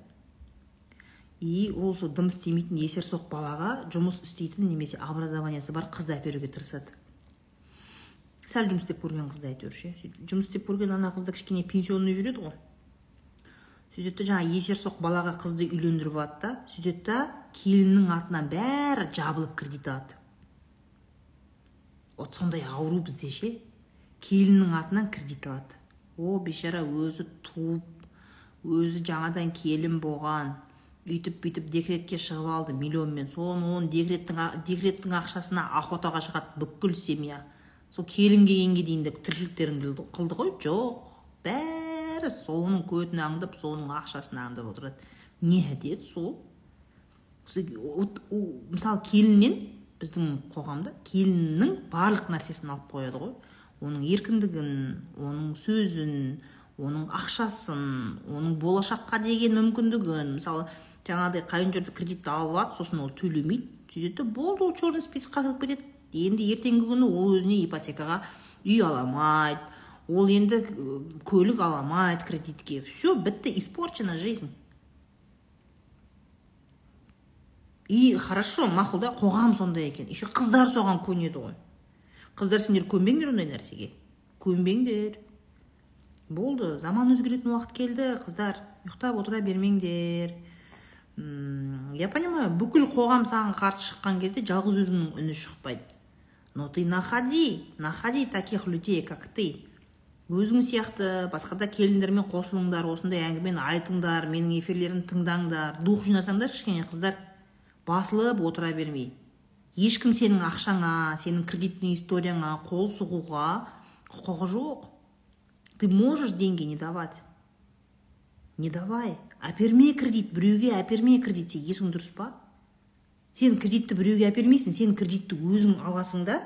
и ол сол дым істемейтін есерсоқ балаға жұмыс істейтін немесе образованиесі бар қызды әперуге тырысады. Сәл жұмыс істеп көрген қызды әйтеуір ше. Сөйтіп жұмыс істеп көрген ана қызда кішкене пенсионный жүреді ғой. Сөйтеді да жаңағы есерсоқ балаға қызды үйлендіріп алады да. Сөйтеді да келіннің атынан бәрі жабылып кредит алады вот сондай ауру бізде ше. Келіннің атынан кредит алады о бейшара өзі туып өзі жаңадан келін болған үйтіп бүйтіп декретке шығып алды миллионмен. Соны оның декреттің, декреттің ақшасына охотаға шығады бүкіл семья. Сол келін келгенге дейін де тіршіліктерін қылды ғой. Жоқ бәрі соның көтін аңдып соның ақшасын аңдып отырады не әдет сол? Мысалы келіннен біздің қоғамда келіннің барлық нәрсесін алып қояды ғой. Оның еркіндігін оның сөзін оның ақшасын оның болашаққа деген мүмкіндігін. Мысалы жаңағыдай қайын жұрты кредитті алып алады сосын ол төлемейді. Сөйтеді болды ол черный списокқа кіріп кетеді. Енді ертеңгі күні ол өзіне ипотекаға үй ала алмайды ол енді көлік ала алмайды кредитке. Все бітті испорчена жизнь. И хорошо мақұл да қоғам сондай екен. Еще қыздар соған көнеді ғой. Қыздар сендер көнбеңдер ондай нәрсеге? Көнбеңдер. Болды заман өзгеретін уақыт келді қыздар ұйықтап отыра бермеңдер. Я понимаю бүкіл қоғам саған қарсы шыққан кезде жалғыз өзіңнің үні шықпайды. Но ты находи находи таких людей как ты. Өзің сияқты басқа да келіндермен қосылыңдар осындай әңгімені айтыңдар менің эфирлерімді тыңдаңдар дух жинасаңдар кішкене қыздар басылып отыра бермей. Ешкім сенің ақшаңа сенің кредитный историяңа қол сұғуға құқығы жоқ. Ты можешь деньги не давать? Не давай. Әперме кредит біреуге әперме кредит есің дұрыс па? Сен кредитті біреуге әпермейсің сен кредитті өзің аласың да.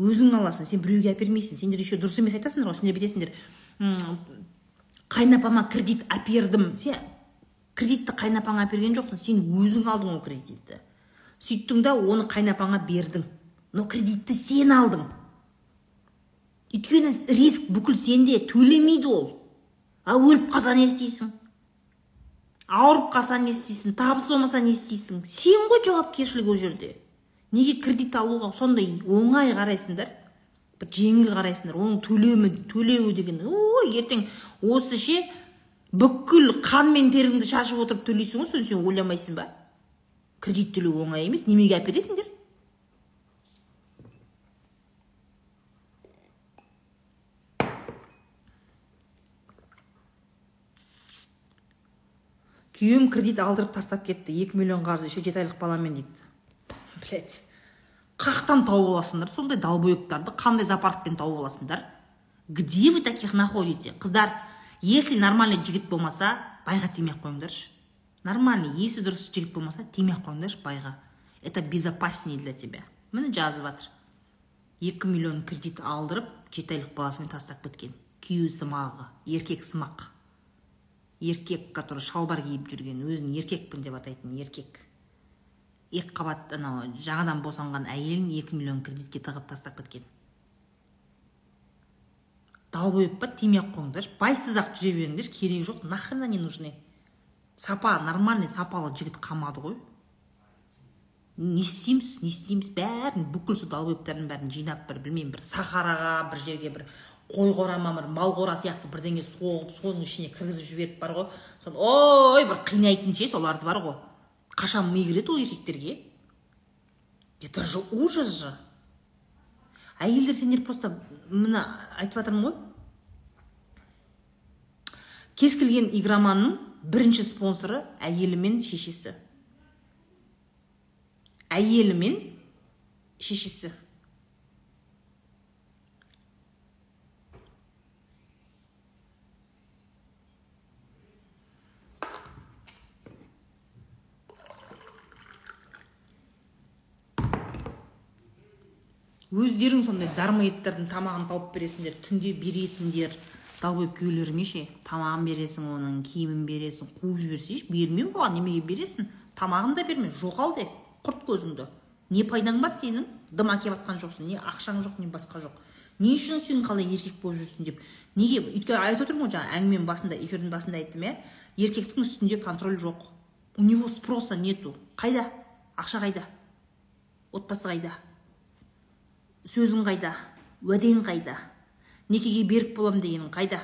Өзің аласың сен біреуге әпермейсің. Сендер еще дұрыс емес айтасыңдар ғой сендер бүйтесіңдер қайынапама кредит әпердім. Сен кредитті қайынапаңа әперген жоқсың сен өзің алдың ол кредитті. Сөйттің да оны қайынапаңа бердің. Но кредитті сен алдың. Өйткені риск бүкіл сенде төлемейді ол. А өліп қалса не істейсің? Ауырып қалса не істейсің табыс болмаса не істейсің. Сен ғой жауапкершілік ол жерде. Неге кредит алуға сондай оңай қарайсыңдар? Бір жеңіл қарайсыңдар. Оның төлемі төлеуі деген. Ой ертең осы ше бүкіл қан мен теріңді шашып отырып төлейсің ғой соны сен ойламайсың ба? Кредит төлеу оңай емес немеге әпересіңдер? Күйеуім кредит алдырып тастап кетті. Екі миллион қарыз еще жеті айлық баламен дейді. Блять қаяқтан тауып аласыңдар. Сондай долбоебтарды қандай зоопарктен тауып аласыңдар? Где вы таких находите? Қыздар если нормальный жігіт болмаса байға тимей ақ қойыңдаршы. Нормальный есі дұрыс жігіт болмаса тимей ақ қойыңдаршы байға. Это безопаснее для тебя. Міне жазып жатыр. Екі миллион кредит алдырып жеті айлық баласымен тастап кеткен. Күйеуі сымағы еркек сымақ. Еркек который шалбар киіп жүрген өзін еркекпін деп атайтын еркек. Екі қабат анау жаңадан босанған әйелін екі миллион кредитке тығып тастап кеткен. Долбоеб па тимей ақ қойыңдаршы байсыз ақ жүре беріңдерші керегі жоқ нахрена не нужны? Сапа нормальный сапалы жігіт қалмады ғой. Не істейміз не істейміз бәрін бүкіл сол долбоебтардың бәрін жинап бір білмеймін бір сахараға бір жерге бір қой қора ма бір мал қора сияқты бірдеңе соғып соның ішіне кіргізіп жіберіп бар ғой. Соны ой бір қинайтын ше соларды бар ғой қашан ми кіреді ол еркектерге? Это же ужас же. Әйелдер сендер просто мына айтып жатырмын ғой. Кез келген игроманның бірінші спонсоры әйелі мен шешесі. Әйелі мен шешесі. Өздерің сондай дармоедтердің тамағын тауып бересіңдер түнде бересіңдер. Далбойып күйеулеріңе ше тамағын бересің оның киімін бересің қуып жіберсе берме оған немеге бересің? Тамағын да берме жоғал де құрт көзіңді. Не пайдаң бар сенің? Дым әкеліп жатқан жоқсың не ақшаң жоқ не басқа жоқ. Не үшін сен қалай еркек болып жүрсің деп? Неге? Өйткені айтып отырмын ғой жаңа әңгіменің басында эфирдің басында айттым иә. Еркектің үстінде контроль жоқ. У него спроса нету. Қайда? Ақша қайда? Отбасы қайда? Сөзің қайда? Уәдең қайда? Некеге берік болам дегенің қайда?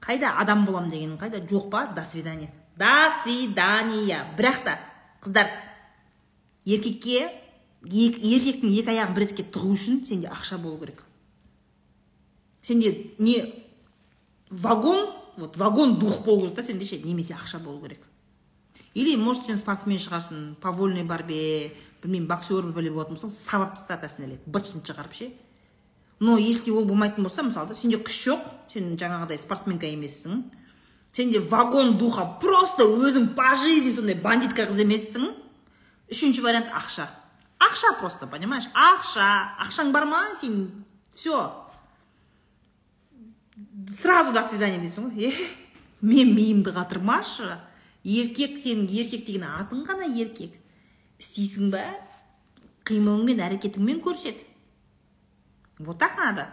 Қайда адам болам дегенің қайда? Жоқ па? До свидания. До свидания. Бірақ та қыздар еркекке еркектің екі аяғын бір етке тығу үшін сенде ақша болу керек. Сенде не вагон вот вагон дух болу керек та сенде ше немесе ақша болу керек. Или может сен спортсмен шығарсың по вольной борьбе білмеймін боксер болатын болсаң сабап тастатасың іледі бытшын шығарып ше. Но если ол болмайтын болса мысалы сенде күш жоқ сен жаңағыдай спортсменка емессің сенде вагон духа просто өзің по жизни сондай бандитка қыз емессің. Үшінші вариант ақша. Ақша просто понимаешь? Ақша. Ақшаң бар ма? Сен все сразу до свидания дейсің ғой. Е миымды қатырмашы. Еркек сенің еркек деген атың ғана еркек. Істейсің ба қимылыңмен әрекетіңмен көрсет вот так надо.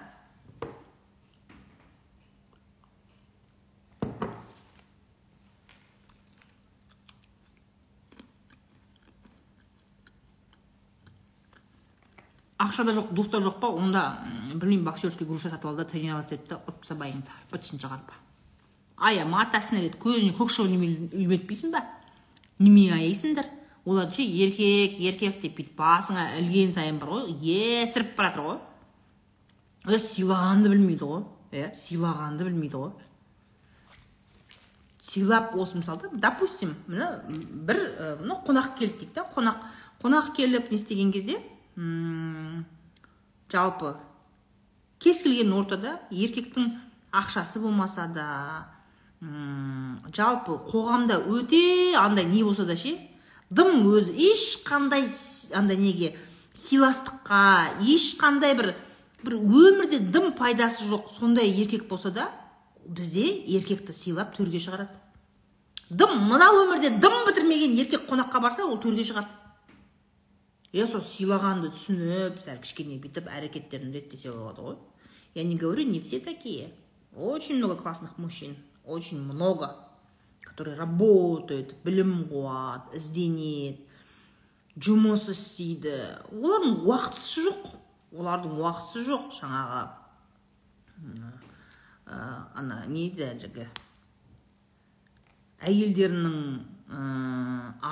Ақша да жоқ дух та жоқ па? Онда білмеймін боксерский груша сатып ал да тренироваться ет та таста байыңды бытшын шығарып аяма атасына рет көзіне көк шыбын үйметпейсің ба? Неме аяйсыңдар? Олар ше еркек еркек деп бүйтіп басыңа ілген сайын бар ғой есіріп бара жатыр ғой сыйлағанды білмейді ғой иә сыйлағанды білмейді ғой сыйлап осы мысалы допустим мына бір мына қонақ келді дейік та қонақ қонақ келіп не істеген кезде жалпы кез келген ортада еркектің ақшасы болмаса да жалпы қоғамда өте андай не болса да ше дым өзі ешқандай андай неге сыйластыққа ешқандай бір бір өмірде дым пайдасы жоқ сондай еркек болса да бізде еркекті сыйлап төрге шығарады. Дым мына өмірде дым бітірмеген еркек қонаққа барса ол төрге шығады. Иә сол сыйлағанды түсініп сәл кішкене бүйтіп әрекеттерін реттесе болады ғой. Я не говорю не все такие. Очень много классных мужчин очень много. Которые работают білім қуады ізденеді жұмыс істейді олардың уақытысы жоқ. Олардың уақытысы жоқ. Жаңағы ә, ана не еді әйелдерінің ә,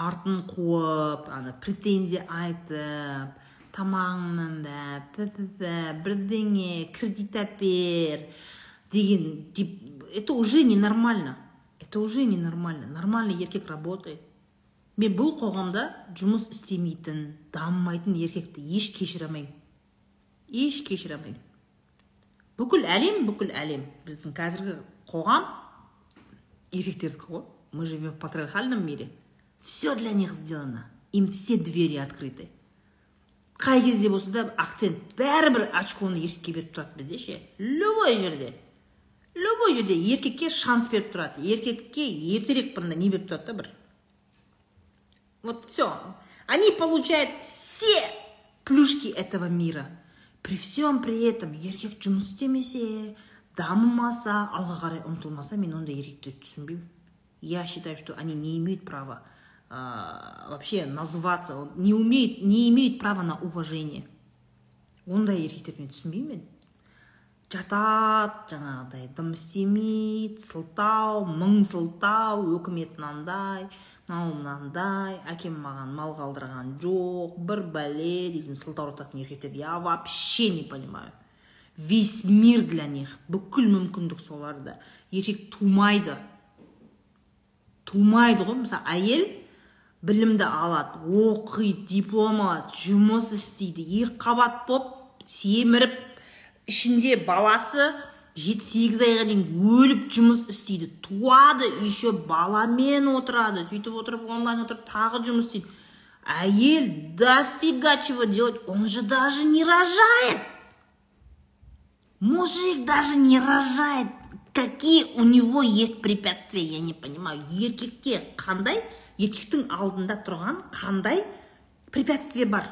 артын қуып ана претензия айтып тамағыңнан да бірдеңе кредит әпер деген это уже ненормально. Это уже ненормально. Нормальный еркек работает. Мен бұл қоғамда жұмыс істемейтін дамымайтын еркекті еш кешіре алмаймын еш кешіре алмаймын бүкіл әлем бүкіл әлем. Біздің қазіргі қоғам еркектердікі ғой мы живем в патриархальном мире. Все для них сделано. Им все двери открыты. Қай кезде болса да акцент бәрібір очконы еркекке беріп тұрады. Бізде ше любой жерде. Любой жерде еркекке шанс беріп тұрады. Еркекке ертерек бір не беріп тұрады да бір. Вот все они получают все плюшки этого мира. При всем при этом еркек жұмыс істемесе дамымаса алға қарай ұмтылмаса мен ондай еркектерді түсінбеймін. Я считаю что они не имеют права ә, вообще называться не умеют не имеют права на уважение. Ондай еркектерді мен түсінбеймін мен. Жатады жаңағыдай дым істемейді сылтау мың сылтау өкімет мынандай мынау мынандай әкем маған мал қалдырған жоқ бір бәле дейтін сылтаурататын еркектер я вообще не понимаю. Весь мир для них бүкіл мүмкіндік соларда еркек тумайды. Тумайды ғой. Мысалы әйел білімді алады оқиды диплом алады жұмыс істейді екі қабат болып семіріп ішінде баласы жеті сегіз айға дейін өліп жұмыс істейді. Туады еще баламен отырады сөйтіп отырып онлайн отырып тағы жұмыс істейді. Әйел дофига чего делать он же даже не рожает. Мужик даже не рожает. Какие у него есть препятствия я не понимаю. Еркекке қандай еркектің алдында тұрған қандай препятствие бар?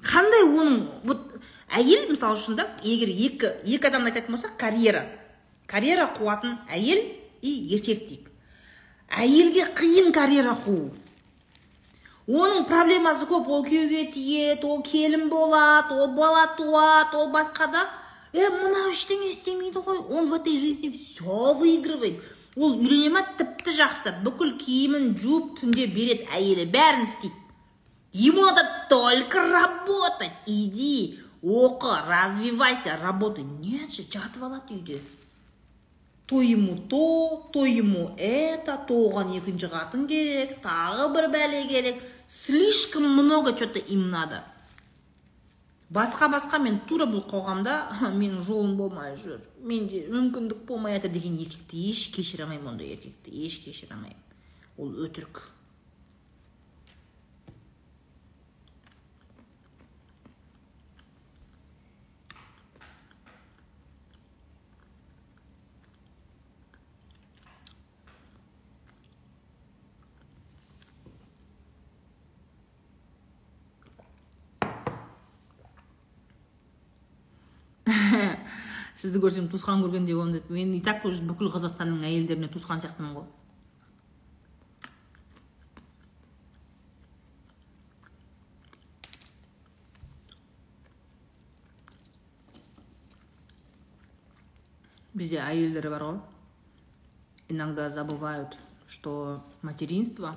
Қандай оның вот әйел мысалы үшін да егер екі екі адамды айтатын болсақ карьера. Карьера қуатын әйел и еркек дейік. Әйелге қиын карьера қуу. Оның проблемасы көп. Ол күйеуге тиеді ол келін болады ол бала туады ол басқа да. Е мынау ештеңе істемейді ғой. Он в этой жизни все выигрывает. Ол үйлене ма? Тіпті жақсы. Бүкіл киімін жуып түнде береді әйелі. Бәрін істейді. Ему надо только работать. Иди. Оқы развивайся работай нет же жатып алады үйде. То ему то то ему это то оған екінші қатын керек тағы бір бәле керек. Слишком много что то им надо. Басқа басқа мен тура бұл қоғамда менің жолым болмай жүр менде мүмкіндік болмай жатыр деген еркекті еш кешіре алмаймын ондай еркекті еш кешіре алмаймын. Ол өтірік. Сізді көрсем туысқан көргендей боламын деп мен и так уже бүкіл қазақстанның әйелдеріне туысқан сияқтымын ғой. Бізде әйелдер бар ғой. Иногда забывают что материнство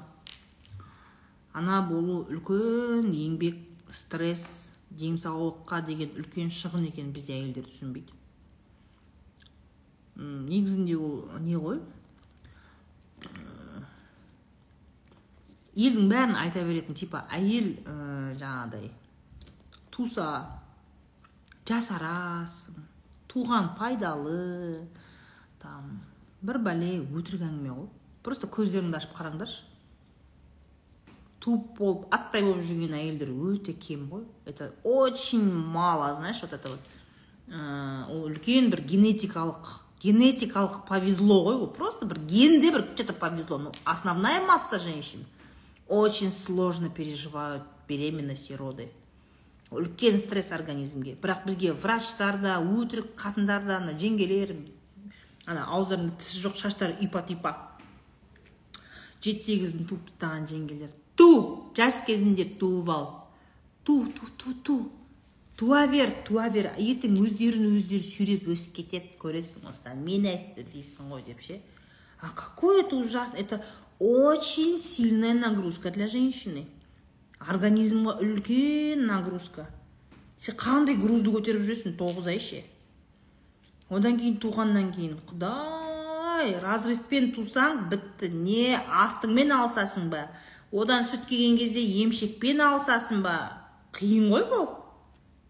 ана болу үлкен еңбек стресс денсаулыққа деген үлкен шығын екенін бізде әйелдер түсінбейді. Негізінде ол не ғой елдің бәрін айта беретін типа әйел ә, жаңағыдай туса жасарасың туған пайдалы там бір бәле өтірік әңгіме ғой просто көздеріңді ашып қараңдаршы туып болып аттай болып жүрген әйелдер өте кем ғой это очень мало знаешь вот это вот ол үлкен бір генетикалық генетикалық повезло ғой ол просто бір генде бір что то повезло. Но основная масса женщин очень сложно переживают беременность и роды. Үлкен стресс организмге. Бірақ бізге врачтар да өтірік қатындар да ана жеңгелер ана ауыздарында тісі жоқ шаштары ұйпа тұйпа жеті сегізін туып тастаған жеңгелер. Ту! Жас кезінде туып ал. Ту ту ту ту. Туа бер туа бер ертең өздерін өздері сүйреп өсіп кетеді көресің осыдан. Мен айтты дейсің ғой деп ше. А какой это ужасно это очень сильная нагрузка для женщины. Организмға үлкен нагрузка. Сен қандай грузды көтеріп жүресің тоғыз ай ше? Одан кейін туғаннан кейін құдай разрывпен тусаң бітті не астыңмен алысасың ба? Одан сүт келген кезде емшекпен алысасың ба? Қиын ғой бұл.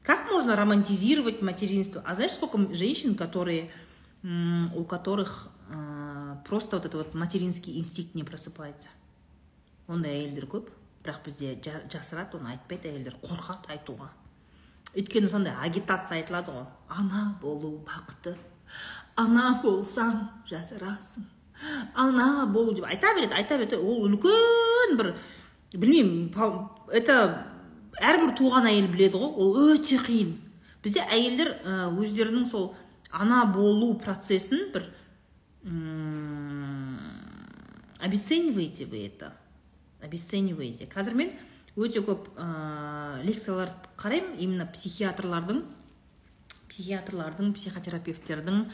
Как можно романтизировать материнство? А знаешь сколько женщин которые у которых просто вот этот вот материнский инстинкт не просыпается? Ондай әйелдер көп. Бірақ бізде жасырады оны айтпайды әйелдер қорқады айтуға. Өйткені сондай агитация айтылады ғой. Ана болу бақыты. Ана болсаң жасарасың ана болу деп айта береді айта береді. Ол үлкен бір білмеймін это әрбір туған әйел біледі ғой ол өте қиын. Бізде әйелдер өздерінің сол ана болу процесін бір обесцениваете вы это? Обесцениваете. Қазір мен өте көп ә, лекциялар қараймын именно психиатрлардың психиатрлардың психотерапевттердің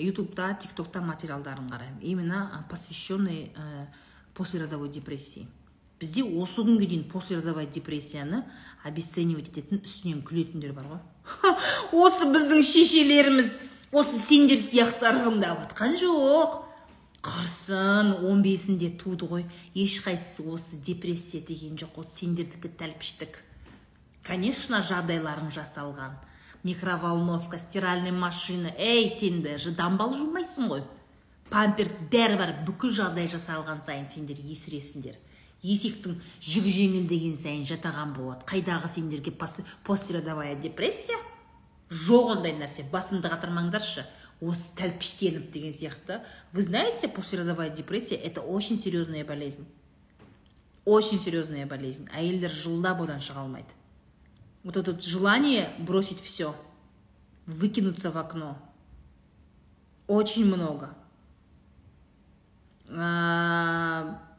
ютубта тиктокта материалдарын қараймын. Именно посвященный послеродовой депрессии. Бізде осы күнге дейін послеродовой депрессияны обесценивать ететін үстінен күлетіндер бар ғой. Осы біздің шешелеріміз осы сендер сияқты ырғыңдап жатқан жоқ. Қырсын он бесінде туды ғой. Ешқайсысы осы депрессия деген жоқ қой сендердікі тәлпіштік конечно жағдайларың жасалған. Микроволновка стиральный машина. Ей сенді же дамбал жумайсың ғой. Памперс бәрібір бүкіл жағдай жасалған сайын сендер есіресіңдер. Есектің жүгі жеңілдеген сайын жатаған болады. Қайдағы сендерге постеродовая депрессия? Жоқ ондай нәрсе басымды қатырмаңдаршы. Осы тәлпіштеніп деген сияқты. Вы знаете послеродовая депрессия это очень серьезная болезнь. Очень серьезная болезнь. Әйелдер жылдап одан шыға алмайды. Вот это желание бросить все выкинуться в окно. Очень много.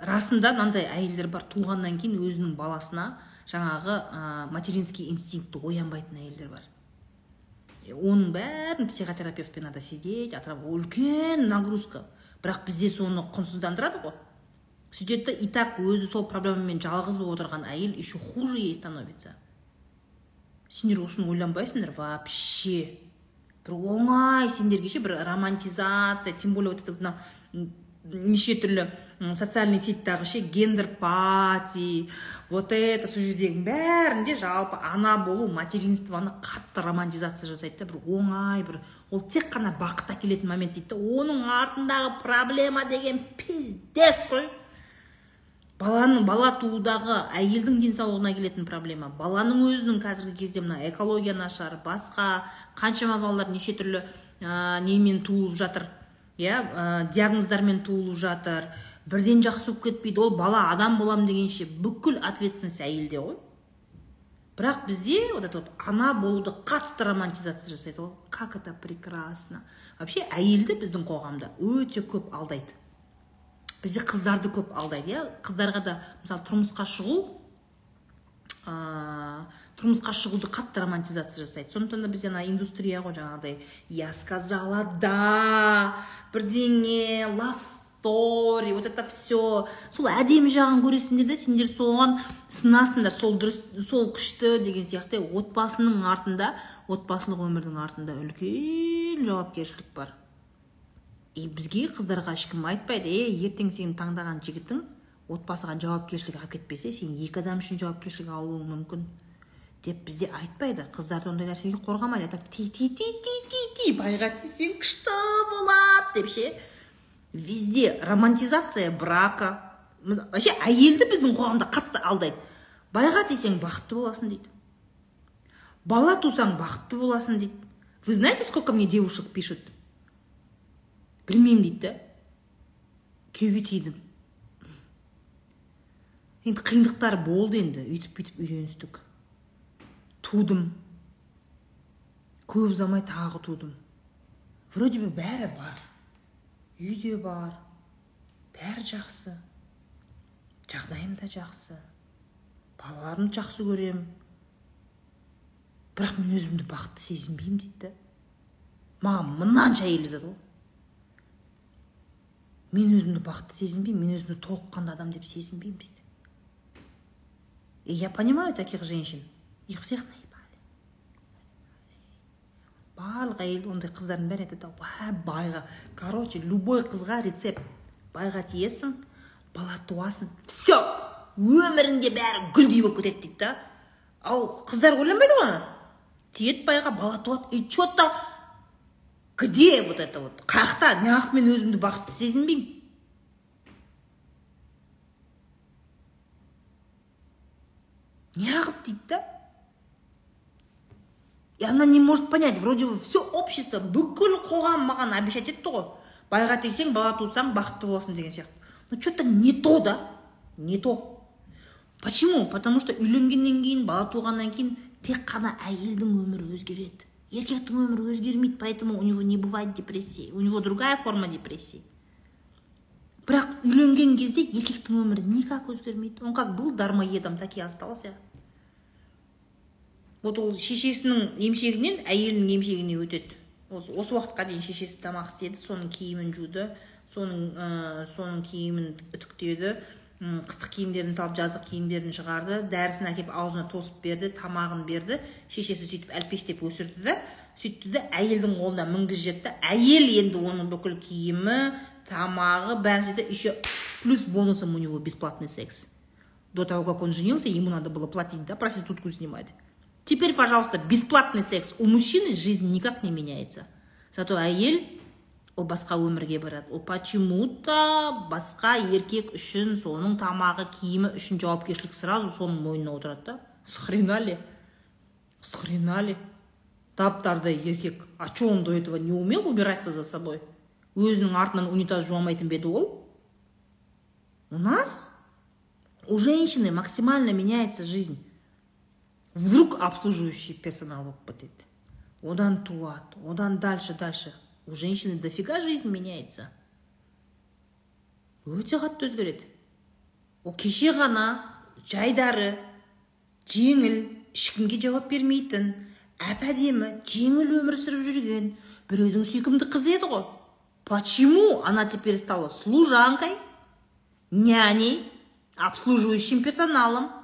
Расында мынандай әйелдер бар. Туғаннан кейін өзінің баласына жаңағы ә, материнский инстинкті оянбайтын әйелдер бар. Оның бәрін психотерапевтпен надо сидеть үлкен нагрузка. Бірақ бізде соны құнсыздандырады ғой. Сөйтеді да и так өзі сол проблемамен жалғыз болып отырған әйел еще хуже ей становится. Сендер осыны ойланбайсыңдар вообще. Бір оңай сендерге ше бір романтизация тем более вот это мына неше түрлі социальный сетьтағы ше гендер пати вот это сол жердегі бәрінде жалпы ана болу материнствоны қатты романтизация жасайды да бір оңай бір ол тек қана бақыт әкелетін момент дейді оның артындағы проблема деген пиздец қой. Баланың бала туудағы әйелдің денсаулығына келетін проблема. Баланың өзінің қазіргі кезде мына экология нашар басқа қаншама балалар неше түрлі ә, немен туылып жатыр иә ә, диагноздармен туылып жатыр бірден жақсы болып кетпейді ол бала адам болам дегенше бүкіл ответственность әйелде ғой. Бірақ бізде вот это вот ана болуды қатты романтизация жасайды ғой. Как это прекрасно. Вообще әйелді біздің қоғамда өте көп алдайды. Бізде қыздарды көп алдайды иә. Қыздарға да мысалы тұрмысқа шығу ә, тұрмысқа шығуды қатты романтизация жасайды. Сондықтан да бізде ана индустрия ғой жаңағыдай. Я сказала да. Бірдеңе лав стори вот это все сол әдемі жағын көресіңдер да сендер соған сынасыңдар. Сол дұрыс сол күшті деген сияқты. Отбасының артында отбасылық өмірдің артында үлкен жауапкершілік бар. И бізге қыздарға ешкім айтпайды е ертең сенің таңдаған жігітің отбасыға жауапкершілік алып кетпесе сен екі адам үшін жауапкершілік алуың мүмкін деп бізде айтпайды. Қыздарды ондай нәрсеге қорғамайды. Ти ти ти ти байға тисең күшті болады деп ше. Везде романтизация брака. Вообще әйелді біздің қоғамда қатты алдайды. Байға тисең бақытты боласың дейді. Бала тусаң бақытты боласың дейді. Вы знаете сколько мне девушек пишут? Білмеймін дейді да күйеуге тидім. Енді қиындықтар болды енді. Үйтіп бүйтіп үйленістік тудым. Көп ұзамай тағы тудым. Вроде бы бәрі бар. Үй де бар. Бәрі жақсы. Жағдайым да жақсы. Балаларымды жақсы көремін бірақ мен өзімді бақытты сезінбеймін дейді маған мынанша жазады ғой мен өзімді бақытты сезінбеймін мен өзімді толыққанды адам деп сезінбеймін дейді. И я понимаю таких женщин. Их всех барлық әйел ондай қыздардың бәрі айтады байға короче любой қызға рецепт. Байға тиесің бала туасың все өміріңде бәрі гүлдей болып кетеді дейді да ал қыздар ойланбайды ғой ана тиеді байға бала туады и че то где вот это вот? Қаяқта неғып мен өзімді бақытты сезінбеймін. Неғып дейді да. И она не может понять вроде бы все общество бүкіл қоғам маған обещать етті ғой. Байға тисең бала тусаң бақытты боласың деген сияқты. Но что то не то да не то. Почему? Потому что үйленгеннен кейін бала туғаннан кейін тек қана әйелдің өмірі өзгереді. Еркектің өмірі өзгермейді поэтому у него не бывает депрессии. У него другая форма депрессии. Бірақ үйленген кезде еркектің өмірі никак өзгермейді. Он как был дармоедом так и остался. Вот ол шешесінің емшегінен әйелінің емшегіне өтеді. Осы, осы уақытқа дейін шешесі тамақ істеді соның киімін жуды соның ә, соның киімін үтіктеді қыстық киімдерін салып жаздық киімдерін шығарды дәрісін әкеліп аузына тосып берді тамағын берді. Шешесі сөйтіп әлпештеп өсірді да сөйтті да әйелдің қолына мінгізіп жіберді. Әйел енді оның бүкіл киімі тамағы бәрін істеді еще плюс бонусом у него бесплатный секс. До того, как он женился, ему надо было платить, да, проститутку снимать. Теперь, пожалуйста, бесплатный секс. У мужчины жизнь никак не меняется. Зато әйел ол басқа өмірге барады. Ол почему то басқа еркек үшін соның тамағы киімі үшін жауапкершілік сразу соның мойнына отырады да. С хрена ли? С хрена ли? Таптардай еркек а че он до этого не умел убираться за собой? Өзінің артынан унитаз жуамайтын ба еді ол? У нас у женщины максимально меняется жизнь. Вдруг обслуживающий персонал кетеді одан туады одан дальше дальше. У женщины дофига жизнь меняется. Өте қатты өзгереді ол кеше ғана жайдары жеңіл ешкімге жауап бермейтін әп әдемі жеңіл өмір сүріп жүрген біреудің сүйкімді қызы еді ғой. Почему она теперь стала служанкой няней обслуживающим персоналом?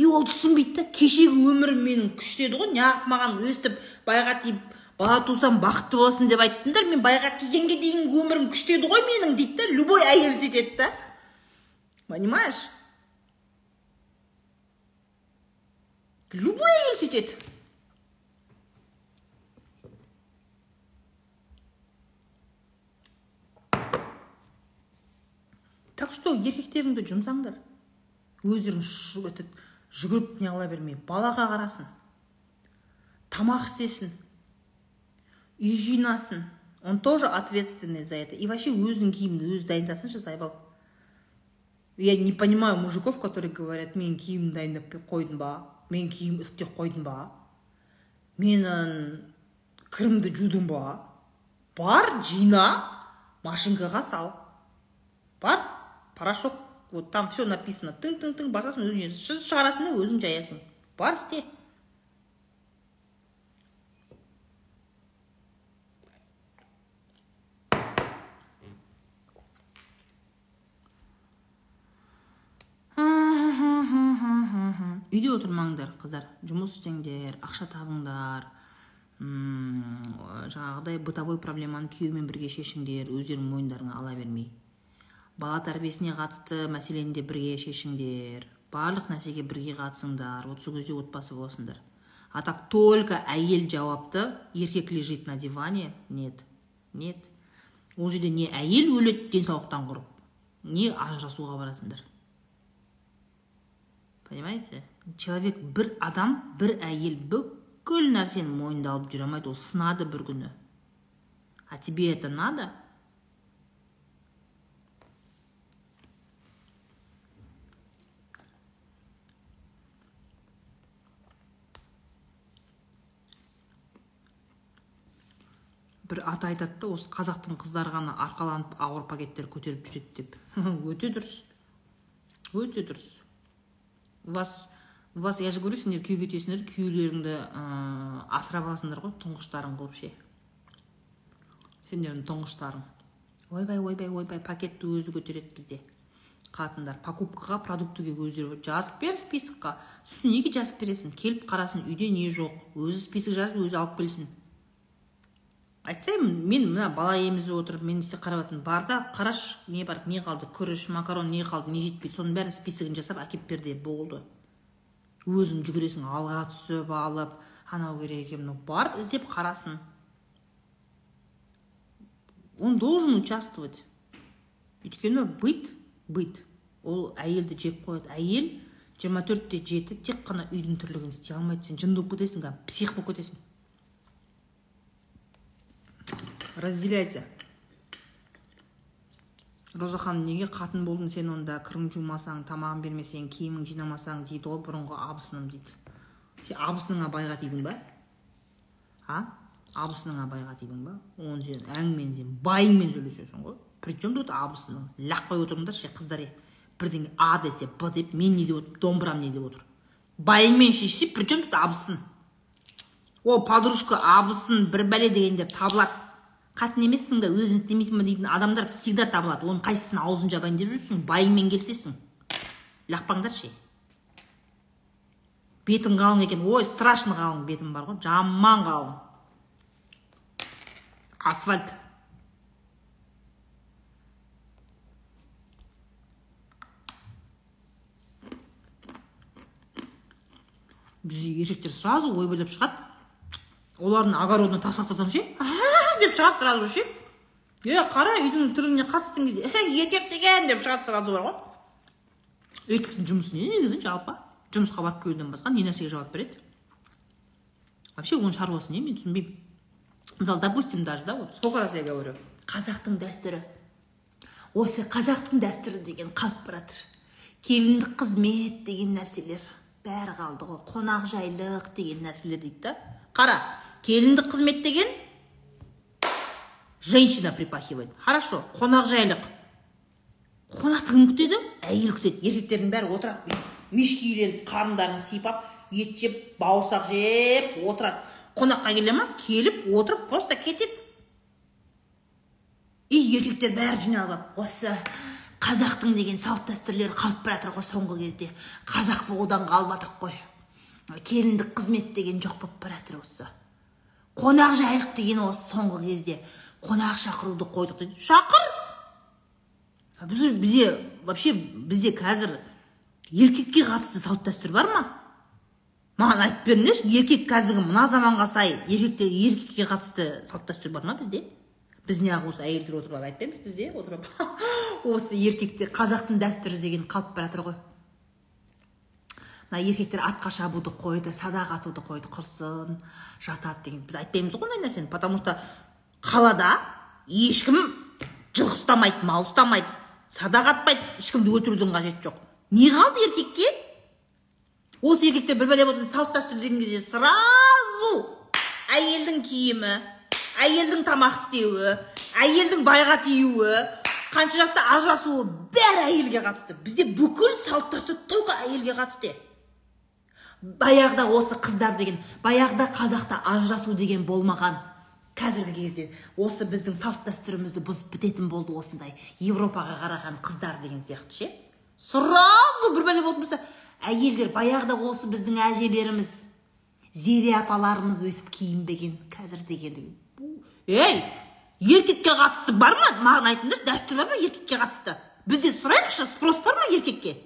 И ол түсінбейді да кешегі өмірім менің күшті еді ғой. Неғып маған өстіп байға тиіп бала тусам бақытты болсын деп айттыңдар. Мен байға тигенге дейінгі өмірім күшті еді ғой менің дейді да любой әйел сөйтеді да понимаешь? Любой әйел сөйтеді так что еркектеріңді жұмсаңдар. Өздерің этот жүгіріп неғыла бермей балаға қарасын тамақ істесін үй жинасын. Он тоже ответственный за это. И вообще өзінің киімін өзі дайындасыншы зайбал. Я не понимаю мужиков которые говорят мен киім дайындап қойдым ба? Мен киім үтіктеп қойдым ба? Мен ан, кірімді жудым ба? Бар жина машинкаға сал. Бар порошок. Вот там все написано. Тың тың тың басасың өзің шығарасың да өзің жаясың. Бар істе. Үйде отырмаңдар қыздар. Жұмыс істеңдер ақша табыңдар. Жаңағыдай бытовой проблеманы күйеумен бірге шешіңдер өздерің мойындарыңа ала бермей. Бала тәрбиесіне қатысты мәселені де бірге шешіңдер. Барлық нәрсеге бірге қатысыңдар вот сол кезде отбасы боласыңдар. А так только әйел жауапты еркек лежит на диване нет нет. Ол жерде не әйел өледі денсаулықтан құрып не ажырасуға барасыңдар. Понимаете? Человек бір адам бір әйел бүкіл нәрсені мойнында алып жүре алмайды ол сынады бір күні. А тебе это надо? Бір ата айтады да осы қазақтың қыздары ғана арқаланып ауыр пакеттер көтеріп жүреді деп. Өте дұрыс. Өте дұрыс. У вас у вас я же говорю сендер күйеуге кетесіңдер күйеулеріңді ыыы асырап аласыңдар ғой тұңғыштарың қылып ше. Сендердің тұңғыштарың. Ойбай ойбай ойбай пакетті өзі көтереді бізде. Қатындар. Покупкаға продуктіге өздері жазып бер списокқа. Сосын неге жазып бересің? Келіп қарасын үйде не жоқ? Өзі список жазып өзі алып келсін. Айтсайын мен мына бала емізіп отырып мен істеп қарап жатырмын бар да қарашы не бар не қалды? Күріш макарон не қалды не жетпейді. Соның бәрін списогін жасап әкеліп бер де болды. Өзің жүгіресің алға түсіп алып анау керек екен мынау. Барып іздеп қарасын. Он должен участвовать. Өйткені быт быт. Ол әйелді жеп қояды. Әйел жиырма төртте жеті тек қана үйдің тірлігін істей алмайды. Сен жынды болып кетесің псих болып кетесің. Разделяйте. Роза ханым неге қатын болдың сен онда? Кірің жумасаң тамағын бермесең киімін жинамасаң дейді ғой бұрынғы абысыным дейді. Сен абысыныңа байға тидің ба? А? Абысыныңа байға тидің ба? Оны сен әңгімені сен байыңмен сөйлесесің ғой. При чем тут абысының? Лақпай отырыңдаршы қыздар е бірдеңе а десе б деп мен не деп отыр домбырам не деп отыр. Байыңмен шешсе при чем тут абысын ол подружка абысын бір бәле дегендер табылады. Қатын емессің да өзің істемейсің ба дейтін адамдар всегда табылады. Оның қайсысын аузын жабайын деп жүрсің байыңмен келісесің. Лақпаңдаршы бетің қалың екен. Ой страшно қалың бетім бар ғой. Жаман қалың. Асфальт. Бізде еркектер сразу ойбайлап шығады. Олардың огородына тас лақтырсаң ше? Деп шығады сразу ше? Е қара үйдің тірлігіне қатыстың кезде еркек деген! деп шығады сразу бар ғой. Еркектің жұмысы не негізі жалпы? Жұмысқа барып келуден басқа не нәрсеге жауап береді? Вообще оның шаруасы не мен түсінбеймін. Мысалы допустим даже да вот сколько раз я говорю қазақтың дәстүрі осы қазақтың дәстүрі деген қалып бара жатыр келіндік қызмет деген нәрселер бәрі қалды ғой. Қонақжайлық деген нәрселер дейді да. Қара келіндік қызмет деген женщина припахивает. Хорошо қонақжайлық қонақты кім күтеді әйел күтеді. Еркектердің бәрі отырады. Мешке үйленіп қарындарын сипап ет жеп бауырсақ жеп отырады. Қонаққа келе ма? Келіп отырып просто кетеді. И еркектер бәрі жиналып алып осы қазақтың деген салт дәстүрлері қалып бара жатыр ғой соңғы кезде. Қазақ болудан қалып жатырық қой. Келіндік қызмет деген жоқ болып бара жатыр осы. Қонақ жайлық деген осы соңғы кезде. Қонақ шақыруды қойдық дейді. Шақыр! Біз бізде вообще бізде қазір еркекке қатысты салт дәстүр бар ма? Маған айтып беріңдерші еркек қазіргі мына заманға сай еркекте еркекке қатысты салт дәстүр бар ма бізде? Біз неғып осы әйелдер отырып алып айтпаймыз бізде отырып осы еркекте қазақтың дәстүрі деген қалып бара жатыр ғой. Мына еркектер атқа шабуды қойды садақ атуды қойды құрсын жатады деген біз айтпаймыз ғой ондай нәрсені потому что қалада ешкім жылқы ұстамайды мал ұстамайды садақ атпайды ешкімді өлтірудің қажеті жоқ. Не қалды еркекке? Осы еркектер бір бәле болды салт дәстүр деген кезде сразу әйелдің киімі әйелдің тамақ істеуі әйелдің байға тиюі қанша жаста ажырасуы бәрі әйелге қатысты. Бізде бүкіл салт дәстүр только әйелге қатысты. Баяғыда осы қыздар деген баяғыда қазақта ажырасу деген болмаған қазіргі кезде осы біздің салт дәстүрімізді бұзып бітетін болды осындай европаға қараған қыздар деген сияқты ше. Сразу бір бәле болатын болса әйелдер баяғыда осы біздің әжелеріміз зере апаларымыз өсіп киінбеген қазір деген ей еркекке қатысты бар ма? Маған айтыңдаршы дәстүр бар ма еркекке қатысты? Бізде сұрайықшы спрос бар ма еркекке?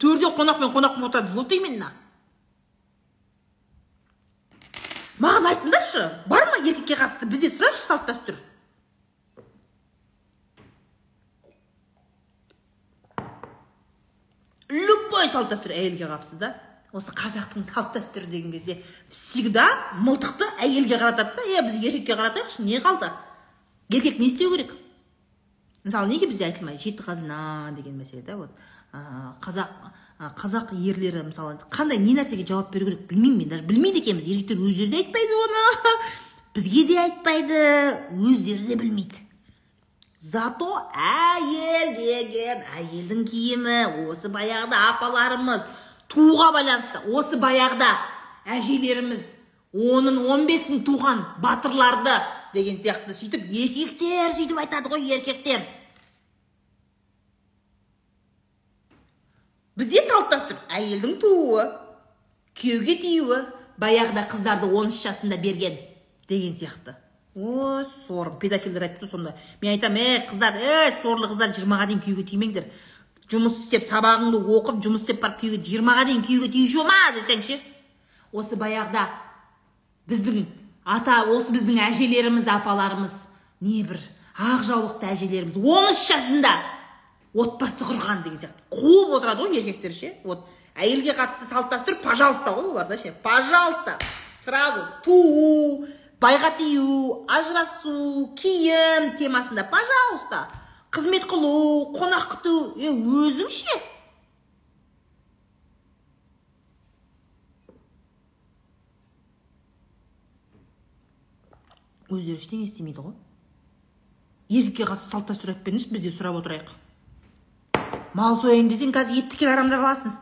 Төрде қонақпен қонақпен отырады вот именно. Маған айтыңдаршы бар ма еркекке қатысты? Бізде сұрайықшы салт дәстүр. Любой салт дәстүр әйелге қатысты да. Осы қазақтың салт дәстүрі деген кезде всегда мылтықты әйелге қаратады да. Е біз еркекке қаратайықшы не қалды? Еркек не істеу керек? Мысалы неге бізде айтылмайды жеті қазына деген мәселе да вот. Қазақ қазақ ерлері мысалы қандай не нәрсеге жауап беру керек білмеймін мен даже. Білмейді екенбіз еркектер өздері де айтпайды оны. Бізге де айтпайды. Өздері де білмейді. Зато әйел деген әйелдің киімі осы баяғыда апаларымыз туға байланысты осы баяғыда әжелеріміз оның он бесін туған батырларды деген сияқты сөйтіп еркектер сөйтіп айтады ғой еркектер. Бізде салт дәстүр әйелдің тууы күйеуге тиюі баяғыда қыздарды он үш жасында берген деген сияқты. Ой сорым. Педофилдер айтты сонда. Мен айтамын ей қыздар ей сорлы қыздар жиырмаға дейін күйеуге тимеңдер. Жұмыс істеп сабағыңды оқып жұмыс істеп барып күйеуге жиырмаға дейін күйеуге тиюші болма десеңші. Осы баяғыда біздің ата осы біздің әжелеріміз апаларымыз небір ақ жаулықты әжелеріміз он үш жасында отбасы құрған деген сияқты. Қуып отырады ғой еркектер ше. Вот. Әйелге қатысты салт дәстүр пожалуйста ғой оларда ше. Пожалуйста. Сразу туу байға тию ажырасу киім темасында пожалуйста. Қызмет қылу қонақ күту. Е өзің ше? Өздері ештеңе істемейді ғой. Еркекке қатысты салт дәстүр айтып беріңізші біз де сұрап отырайық. Мал сояйын десең қазір етті килограммдап аласың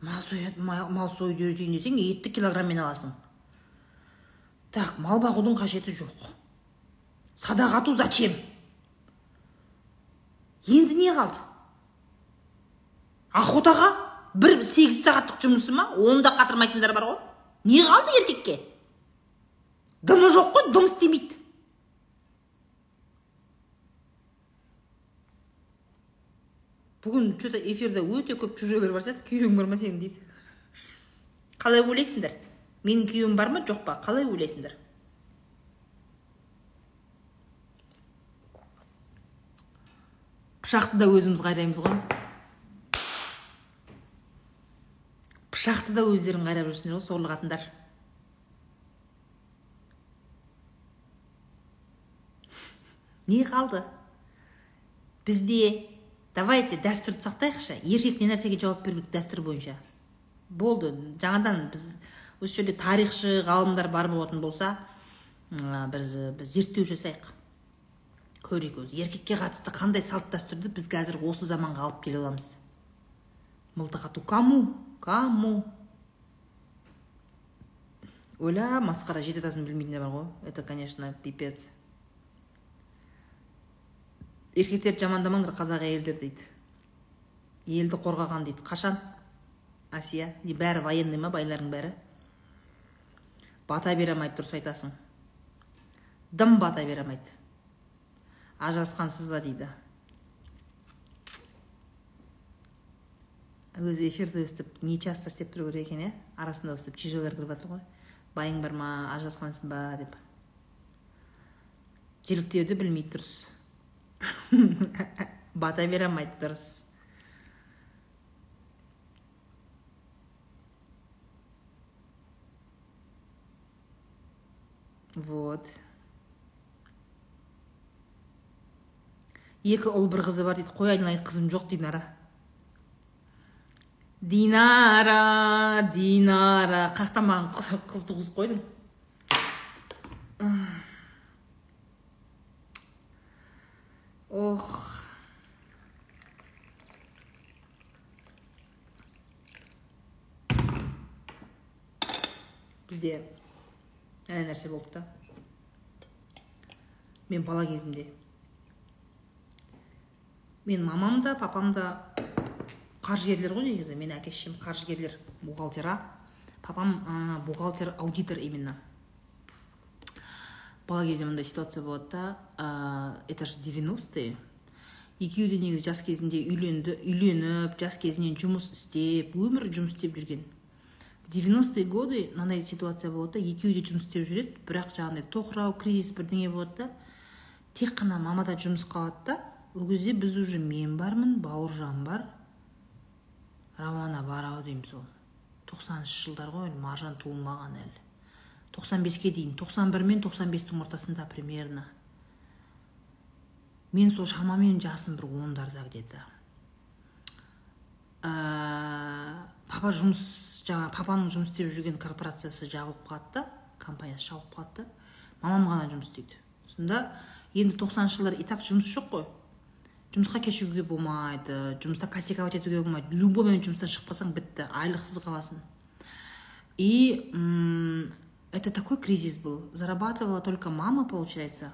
мал соя мал союды үйретейін десең етті килограмммен аласың. Так мал бағудың қажеті жоқ. Садақ ату зачем? Енді не қалды? Охотаға бір сегіз сағаттық жұмысы ма? Оны да қатырмайтындар бар ғой. Не қалды еркекке? Дымы жоқ қой дым істемейді. Бүгін че то эфирде өте көп чужойлар бар сияқты күйеуің бар ма сенің дейді. Қалай ойлайсыңдар? Менің күйеуім бар ма? Жоқ па? Қалай ойлайсыңдар? Пышақты да өзіміз қайраймыз ғой. Пышақты да өздерің қайрап жүрсіңдер ғой сорлы қатындар не қалды бізде давайте дәстүрді сақтайықшы. Еркек не нәрсеге жауап беру керек дәстүр бойынша? Болды. Жаңадан біз осы жерде тарихшы ғалымдар бар болатын болса біз, біз зерттеу жасайық. Көрейік өзі. Еркекке қатысты қандай салт дәстүрді біз қазір осы заманға алып келе аламыз? Мылтық кому кому ойла масқара жеті атасын білмейтіндер бар ғой. Это конечно пипец. Еркектерді жамандамаңдар қазақ әйелдер дейді. Елді қорғаған дейді. Қашан? Асия не бәрі военный ма байлардың бәрі? Бата бере алмайды дұрыс айтасың. Дым бата бере алмайды. Ажырасқансыз ба дейді? Өзі эфирде өстіп не часто істеп тұру керек екен иә? Арасында өстіп чужойлар кіріп жатыр ғой. Байың бар ма ажырасқансың ба деп. Жіліктеуді білмейді дұрыс. бата бере алмайды дұрыс вот. Екі ұл бір қызы бар дейді. Қой айналайын қызым жоқ динара. Динара динара. Қай маған қыз туғызып қойдың? Ох. Бізде әне нәрсе болды да. Мен бала кезімде. Мен мамам да папам да қаржыгерлер ғой негізі. Мен әке шешем қаржыгерлер бухгалтера. Папам ә, бухгалтер аудитор именно. Бала кезде мындай ситуация болады да это же 90-е екеуі де негізі жас кезінде үйленді үйленіп жас кезінен жұмыс істеп өмір жұмыс істеп жүрген. В 90-е годы мынандай ситуация болады да екеуі де жұмыс істеп жүреді бірақ жаңағыдай тоқырау кризис бірдеңе болады да. Тек қана мамада жұмыс қалады да. Ол кезде біз уже мен бармын бауыржан бар. Рауана бар ау деймін сол тоқсаныншы жылдар ғой маржан туылмаған әлі. Тоқсан беске дейін тоқсан бір мен тоқсан бестің ортасында примерно мен сол шамамен жасым бір ондарда то ә, папа жұмыс жаңа папаның жұмыс істеп жүрген корпорациясы жабылып қалады да компаниясы жабылып қалады да мамам ғана жұмыс істейді. Сонда енді тоқсаныншы жылдар и так жұмыс жоқ қой. Жұмысқа кешігуге болмайды жұмыста косяковать етуге болмайды. Любой момент жұмыстан шықпасаң бітті айлықсыз қаласың. И это такой кризис был. Зарабатывала только мама получается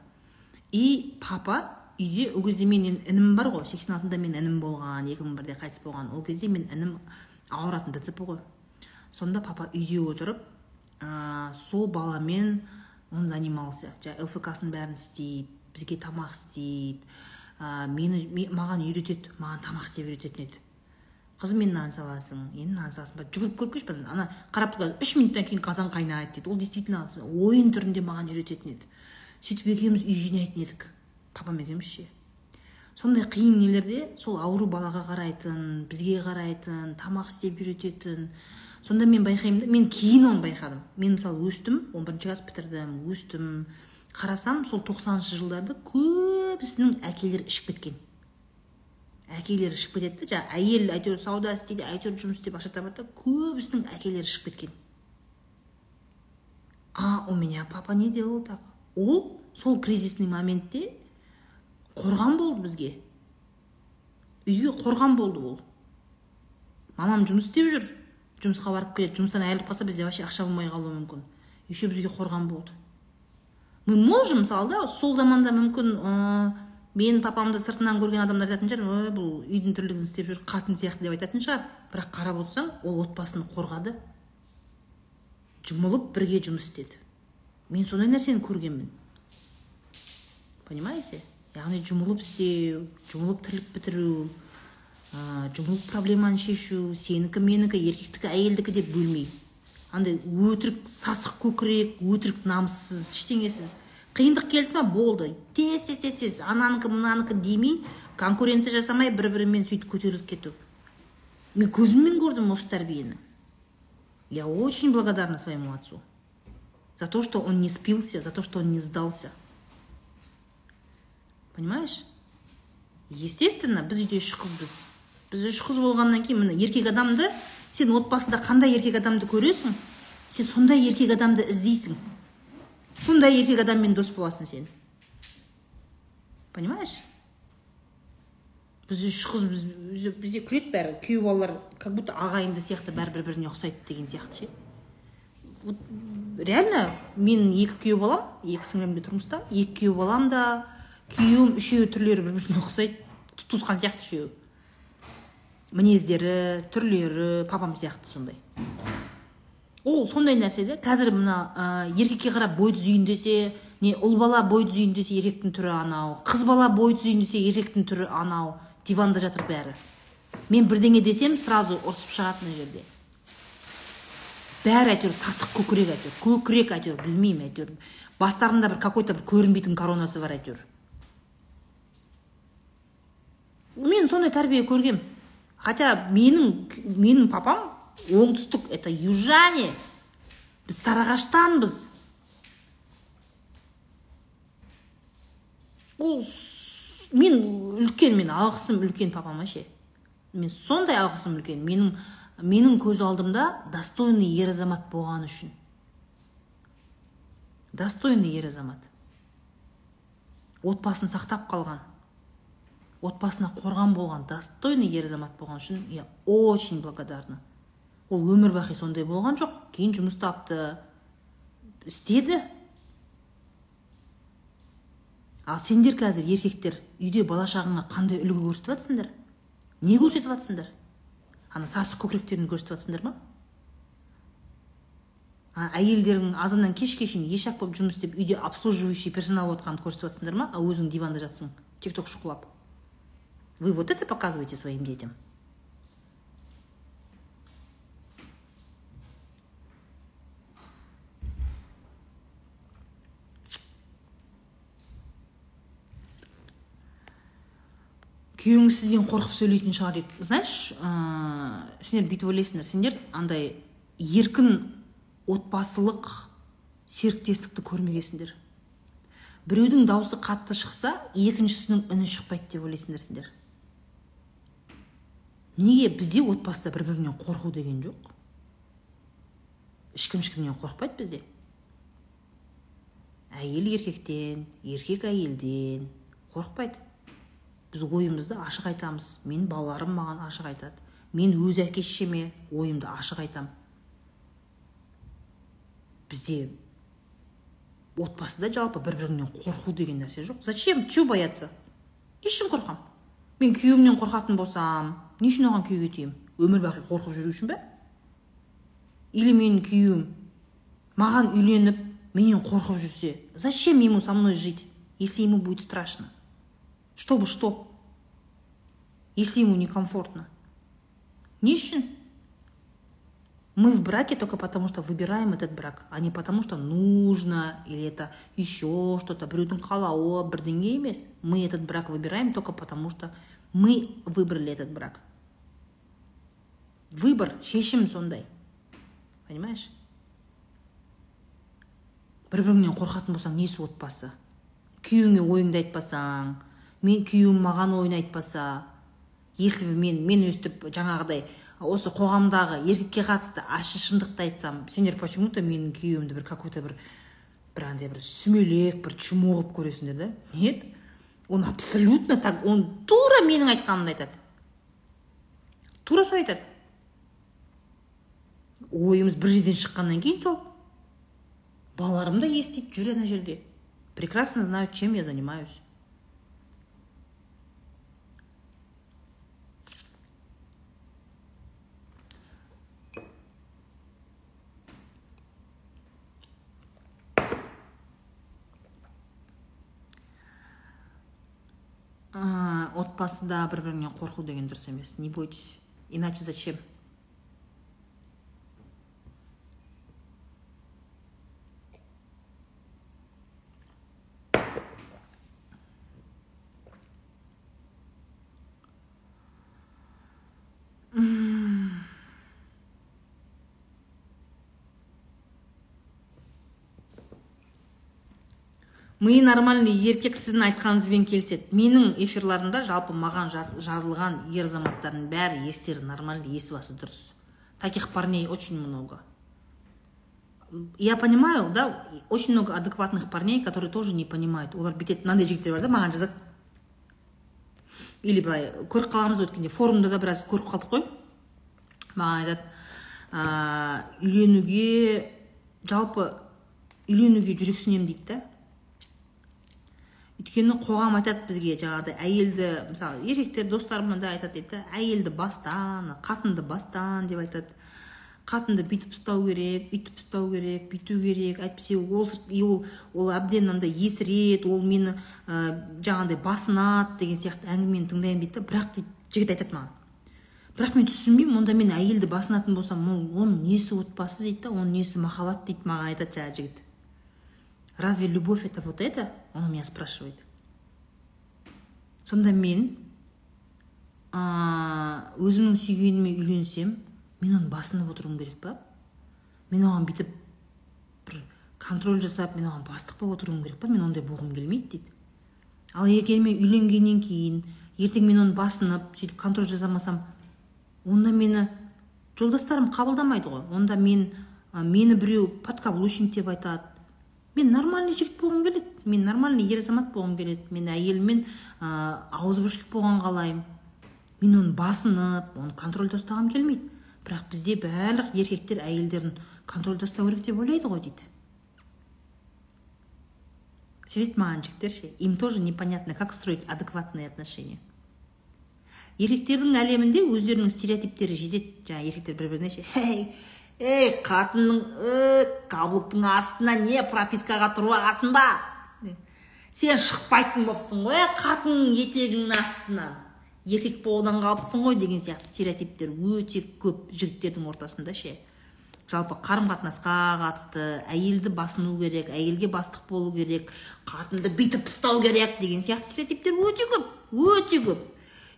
и папа үйде ол кезде менің інім бар ғой. Сексен алтыда менің інім болған екі мың бірде қайтыс болған. Ол кезде менің інім ауыратын дцп ғой сонда папа үйде отырып ә, сол баламен он занимался. Жаңағы лфксын бәрін істейді бізге тамақ істейді. Ә, мені маған үйретеді маған тамақ істеп үйрететін еді. Қызым мен нан саласың енді нан саласың ба? Жүгіріп көріп келші ана қарап үш минуттан кейін қазан қайнайды дейді. Ол действительно ойын түрінде маған үйрететін еді. Сөйтіп екеуміз үй жинайтын едік. Папам екеуміз ше. Сондай қиын нелерде сол ауру балаға қарайтын бізге қарайтын тамақ істеп үйрететін. Сонда мен байқаймын да мен кейін оны байқадым. Мен мысалы өстім он бірінші класс бітірдім өстім. Қарасам сол тоқсаныншы жылдарда көбісінің әкелері ішіп кеткен. Әкелері ішіп кетеді да жаңағы әйел әйтеуір сауда істейді әйтеуір жұмыс істеп ақша табады да көбісінің әкелері ішіп кеткен. А у меня папа не делал так. Ол сол кризисный моментте қорған болды бізге. Үйге қорған болды ол. Мамам жұмыс істеп жүр жұмысқа барып келеді жұмыстан айырылып қалса бізде вообще ақша болмай қалуы мүмкін. Еще бізге қорған болды. Мы можем мысалы да сол заманда мүмкін ә, менің папамды сыртынан көрген адамдар айтатын шығар ой бұл үйдің тірлігін істеп жүр қатын сияқты деп айтатын шығар. Бірақ қарап отырсаң ол отбасын қорғады. Жұмылып бірге жұмыс істеді. Мен сондай нәрсені көргенмін. Понимаете? Яғни жұмылып істеу жұмылып тірлік бітіру ә, жұмылып проблеманы шешу сенікі менікі еркектікі әйелдікі деп бөлмей. Андай өтірік сасық көкірек өтірік намыссыз ештеңесіз. Қиындық келді ма болды. Тез тез тез тез. Ананікі мынанікі демей конкуренция жасамай бір бірімен сөйтіп көтеріліп кету. Мен көзіммен көрдім осы тәрбиені. Я очень благодарна своему отцу. За то что он не спился за то что он не сдался. Понимаешь? Естественно біз үйде үш қызбыз біз үш қыз болғаннан кейін міне еркек адамды сен отбасында қандай еркек адамды көресің? Сен сондай еркек адамды іздейсің. Сондай еркек адаммен дос боласың сен. Понимаешь? Біз үш қыз біз, бізде күледі бәрі. Күйеу балалар как будто ағайынды сияқты бәрі бір біріне ұқсайды деген сияқты ше. Вот реально менің екі күйеу балам екі сіңлім де тұрмыста екі күйеу балам да күйеуім үшеуі түрлері бір біріне ұқсайды туысқан сияқты үшеуі. Мінездері түрлері папам сияқты сондай. Ол сондай нәрсе да қазір мына ә, еркекке қарап бой түзейін десе не ұл бала бой түзейін десе еркектің түрі анау қыз бала бой түзейін десе еркектің түрі анау диванда жатыр бәрі. Мен бірдеңе десем сразу ұрсып шығады мына жерде. Бәрі әйтеуір сасық көкірек әйтеуір көкірек әйтеуір білмеймін әйтеуір. Бастарында бір какой то бір көрінбейтін коронасы бар әйтеуір. Мен сондай тәрбие көргем. Хотя менің менің папам оңтүстік это южане. Біз сарыағаштанбыз. Ол мен үлкен мен алғысым үлкен папама ше мен сондай алғысым үлкен. Менің менің көз алдымда достойный ер азамат болғаны үшін. Достойный ер азамат. Отбасын сақтап қалған. Отбасына қорған болған достойный ер азамат болған үшін я очень благодарна. Ол өмір бақи сондай болған жоқ кейін жұмыс тапты. Істеді. Ал сендер қазір еркектер үйде бала шағаңа қандай үлгі көрсетіп жатсыңдар не көрсетіп жатсыңдар ана сасық көкіректеріңді көрсетіп жатсыңдар ма? А әйелдерің азаннан кешке шейін ешак болып жұмыс істеп үйде обслуживающий персонал болып көрсетіп жатсыңдар ма? А өзің диванда жатсың тик ток шұқылап. Вы вот это показываете своим детям? Күйеуіңіз сізден қорқып сөйлейтін шығар дейді. Знаешь ә, сендер бүйтіп ойлайсыңдар сендер андай еркін отбасылық серіктестікті көрмегенсіңдер. Біреудің даусы қатты шықса екіншісінің үні шықпайды деп ойлайсыңдар сендер. Неге бізде отбасыда бір бірінен қорқу деген жоқ? Ешкім ешкімнен қорықпайды бізде. Әйел еркектен еркек әйелден қорықпайды. Біз ойымызды ашық айтамыз. Мен балаларым маған ашық айтады. Мен өз әке шешеме ойымды ашық айтам. Бізде отбасыда жалпы бір бірінен қорқу деген нәрсе жоқ. Зачем? Че бояться? Не үшін қорқам? Мен күйеуімнен қорқатын болсам не үшін оған күйеуге тиемін өмір бақи қорқып жүру үшін бе? Или менің күйеуім маған үйленіп менен қорқып жүрсе зачем ему со мной жить если ему будет страшно? Чтобы что? Если ему некомфортно. Не үшін? Мы в браке только потому, что выбираем этот брак, а не потому, что нужно, или это еще что-то, біреудің қалауы, бірдеңе емес. Мы этот брак выбираем только потому, что мы выбрали этот брак. Выбор, шешім сондай. Понимаешь? бір біріңнен қорқатын болсаң несі отбасы күйеуіңе ойыңды айтпасаң мен күйеуім маған ойын айтпаса если мен мен өстіп жаңағыдай осы қоғамдағы еркекке қатысты ащы шындықты айтсам сендер почему то менің күйеуімді бір какой то бір бір андай бір сүмелек бір чмо қылып көресіңдер да? Нет. Он абсолютно так он тура менің айтқанымды айтады. Тура солай айтады. Ойымыз бір жерден шыққаннан кейін сол. Балаларым да естиді жүр ана жерде. Прекрасно знают чем я занимаюсь. Отбасыда бір бірінен қорқу деген дұрыс емес. Не бойтесь иначе зачем? Миы нормальный еркек сіздің айтқаныңызбен келіседі. Менің эфирларымда жалпы маған жазылған ер азаматтардың бәрі естері нормальный есі басы дұрыс. Таких парней очень много. Я понимаю да очень много адекватных парней которые тоже не понимают. Олар бүйтеді мынандай жігіттер бар да маған жазады или былай көріп қаламыз өткенде форумда да біраз көріп қалдық қой. Маған айтады үйленуге жалпы үйленуге жүрексінемін дейді да. Өйткені қоғам айтады бізге жаңағыдай әйелді мысалы еркектер достарым да айтады дейді әйелді бастан қатынды бастан деп айтады. Қатынды бүйтіп ұстау керек үйтіп ұстау керек бүйту керек. Әйтпесе ол ол ол әбден андай есіреді ол мені ә, жаңағыдай басынады деген сияқты әңгімені тыңдаймын дейді бірақ дейді жігіт айтады маған. Бірақ мен түсінбеймін онда мен әйелді басынатын болсам ол оның несі отбасы? дейді да оның несі махаббат? дейді маған айтады жаңағы жігіт. Разве любовь это вот это? Он у меня спрашивает. Сонда мен өзімнің сүйгеніме үйленсем мен оны басынып отыруым керек па? Мен оған бүйтіп бір контроль жасап мен оған бастық болып отыруым керек па? Мен ондай болғым келмейді дейді. Ал егер мен үйленгеннен кейін ертең мен оны басынып сөйтіп контроль жасамасам онда мені жолдастарым қабылдамайды ғой. Онда мен мені біреу подкаблучник деп айтады мен нормальный жігіт болғым келеді мен нормальный ер азамат болғым келеді мен әйеліммен ә, ауызбіршілік болған қалаймын мен оны басынып оны контрольда ұстағым келмейді бірақ бізде барлық еркектер әйелдерін контрольда ұстау керек деп ойлайды ғой дейді сөйтеді маған жігіттер ше им тоже непонятно как строить адекватные отношения. Еркектердің әлемінде өздерінің стереотиптері жетеді жаңағы еркектер бір біріне ше ей қатынның каблуктың астына не пропискаға тұрып алғансың ба? Сен шықпайтын болыпсың ғой қатынның етегінің астынан. Еркек болудан қалыпсың ғой деген сияқты стереотиптер өте көп жігіттердің ортасында ше. Жалпы қарым қатынасқа қатысты әйелді басыну керек әйелге бастық болу керек қатынды бүйтіп ұстау керек деген сияқты стереотиптер өте көп өте көп.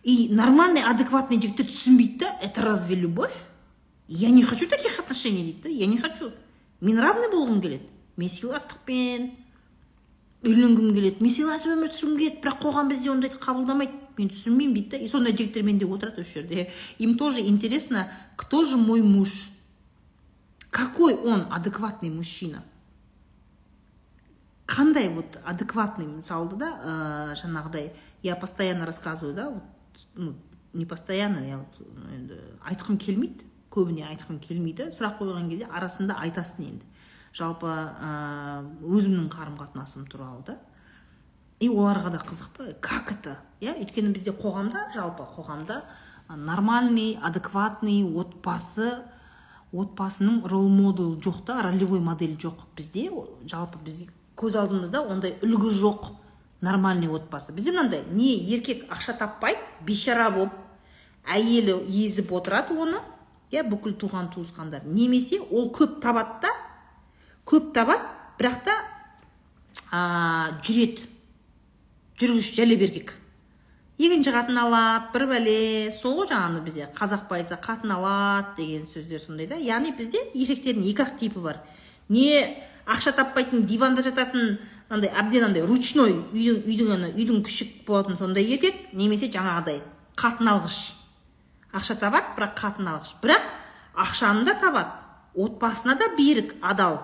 И нормальный адекватный жігіттер түсінбейді да это разве любовь? Я не хочу таких отношений дейді да я не хочу. Мен равный болғым келеді мен сыйластықпен үйленгім келеді мен сыйласып өмір сүргім келеді бірақ қоғам бізде ондайды қабылдамайды мен түсінбеймін дейді да. И сондай жігіттермен де отырады осы жерде. Им тоже интересно кто же мой муж? Какой он адекватный мужчина? Қандай вот адекватный мысалы да ә, жаңағыдай я постоянно рассказываю да вот ну не постоянно я вот енді айтқым келмейді. Көбіне айтқым келмейді. Сұрақ қойған кезде арасында айтасың енді. Жалпы ә, өзімнің қарым қатынасым туралы да. И оларға да қызықты. Как это? Иә өйткені бізде қоғамда жалпы қоғамда нормальный адекватный отбасы отбасының рол модель жоқ та ролевой модель жоқ бізде. Жалпы біз көз алдымызда ондай үлгі жоқ нормальный отбасы. Бізде мынандай не еркек ақша таппай бейшара болып әйелі езіп отырады оны иә бүкіл туған туысқандар. Немесе ол көп табады да көп табады бірақ та ә, жүреді. Жүргіш жәлеп еркек екінші қатын алады бір бәле. Сол ғой жаңағы бізде қазақ байыса қатын алады деген сөздер сондай да. Яғни бізде еркектердің екі ақ типі бар. Не ақша таппайтын диванда жататын андай әбден андай ручной үйдің үйдің үйдің күшік болатын сондай еркек немесе жаңағыдай қатын алғыш. Ақша табады бірақ қатын алғыш. Бірақ ақшаны да табады. Отбасына да берік адал.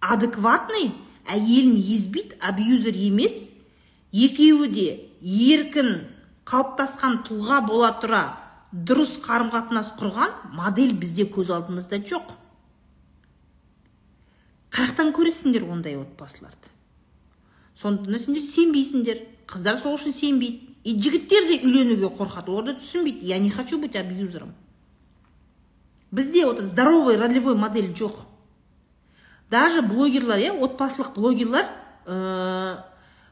Адекватный әйелін езбейді абьюзер емес. Екеуі де еркін қалыптасқан тұлға бола тұра дұрыс қарым қатынас құрған модель бізде көз алдымызда жоқ. Қаяқтан көресіңдер ондай отбасыларды. Сондықтан сендер сенбейсіңдер қыздар сол үшін сенбейді. И жігіттер де үйленуге қорқады. Олар да түсінбейді. Я не хочу быть абьюзером. Бізде вот здоровый ролевой модель жоқ. Даже блогерлар иә отбасылық блогерлар ә,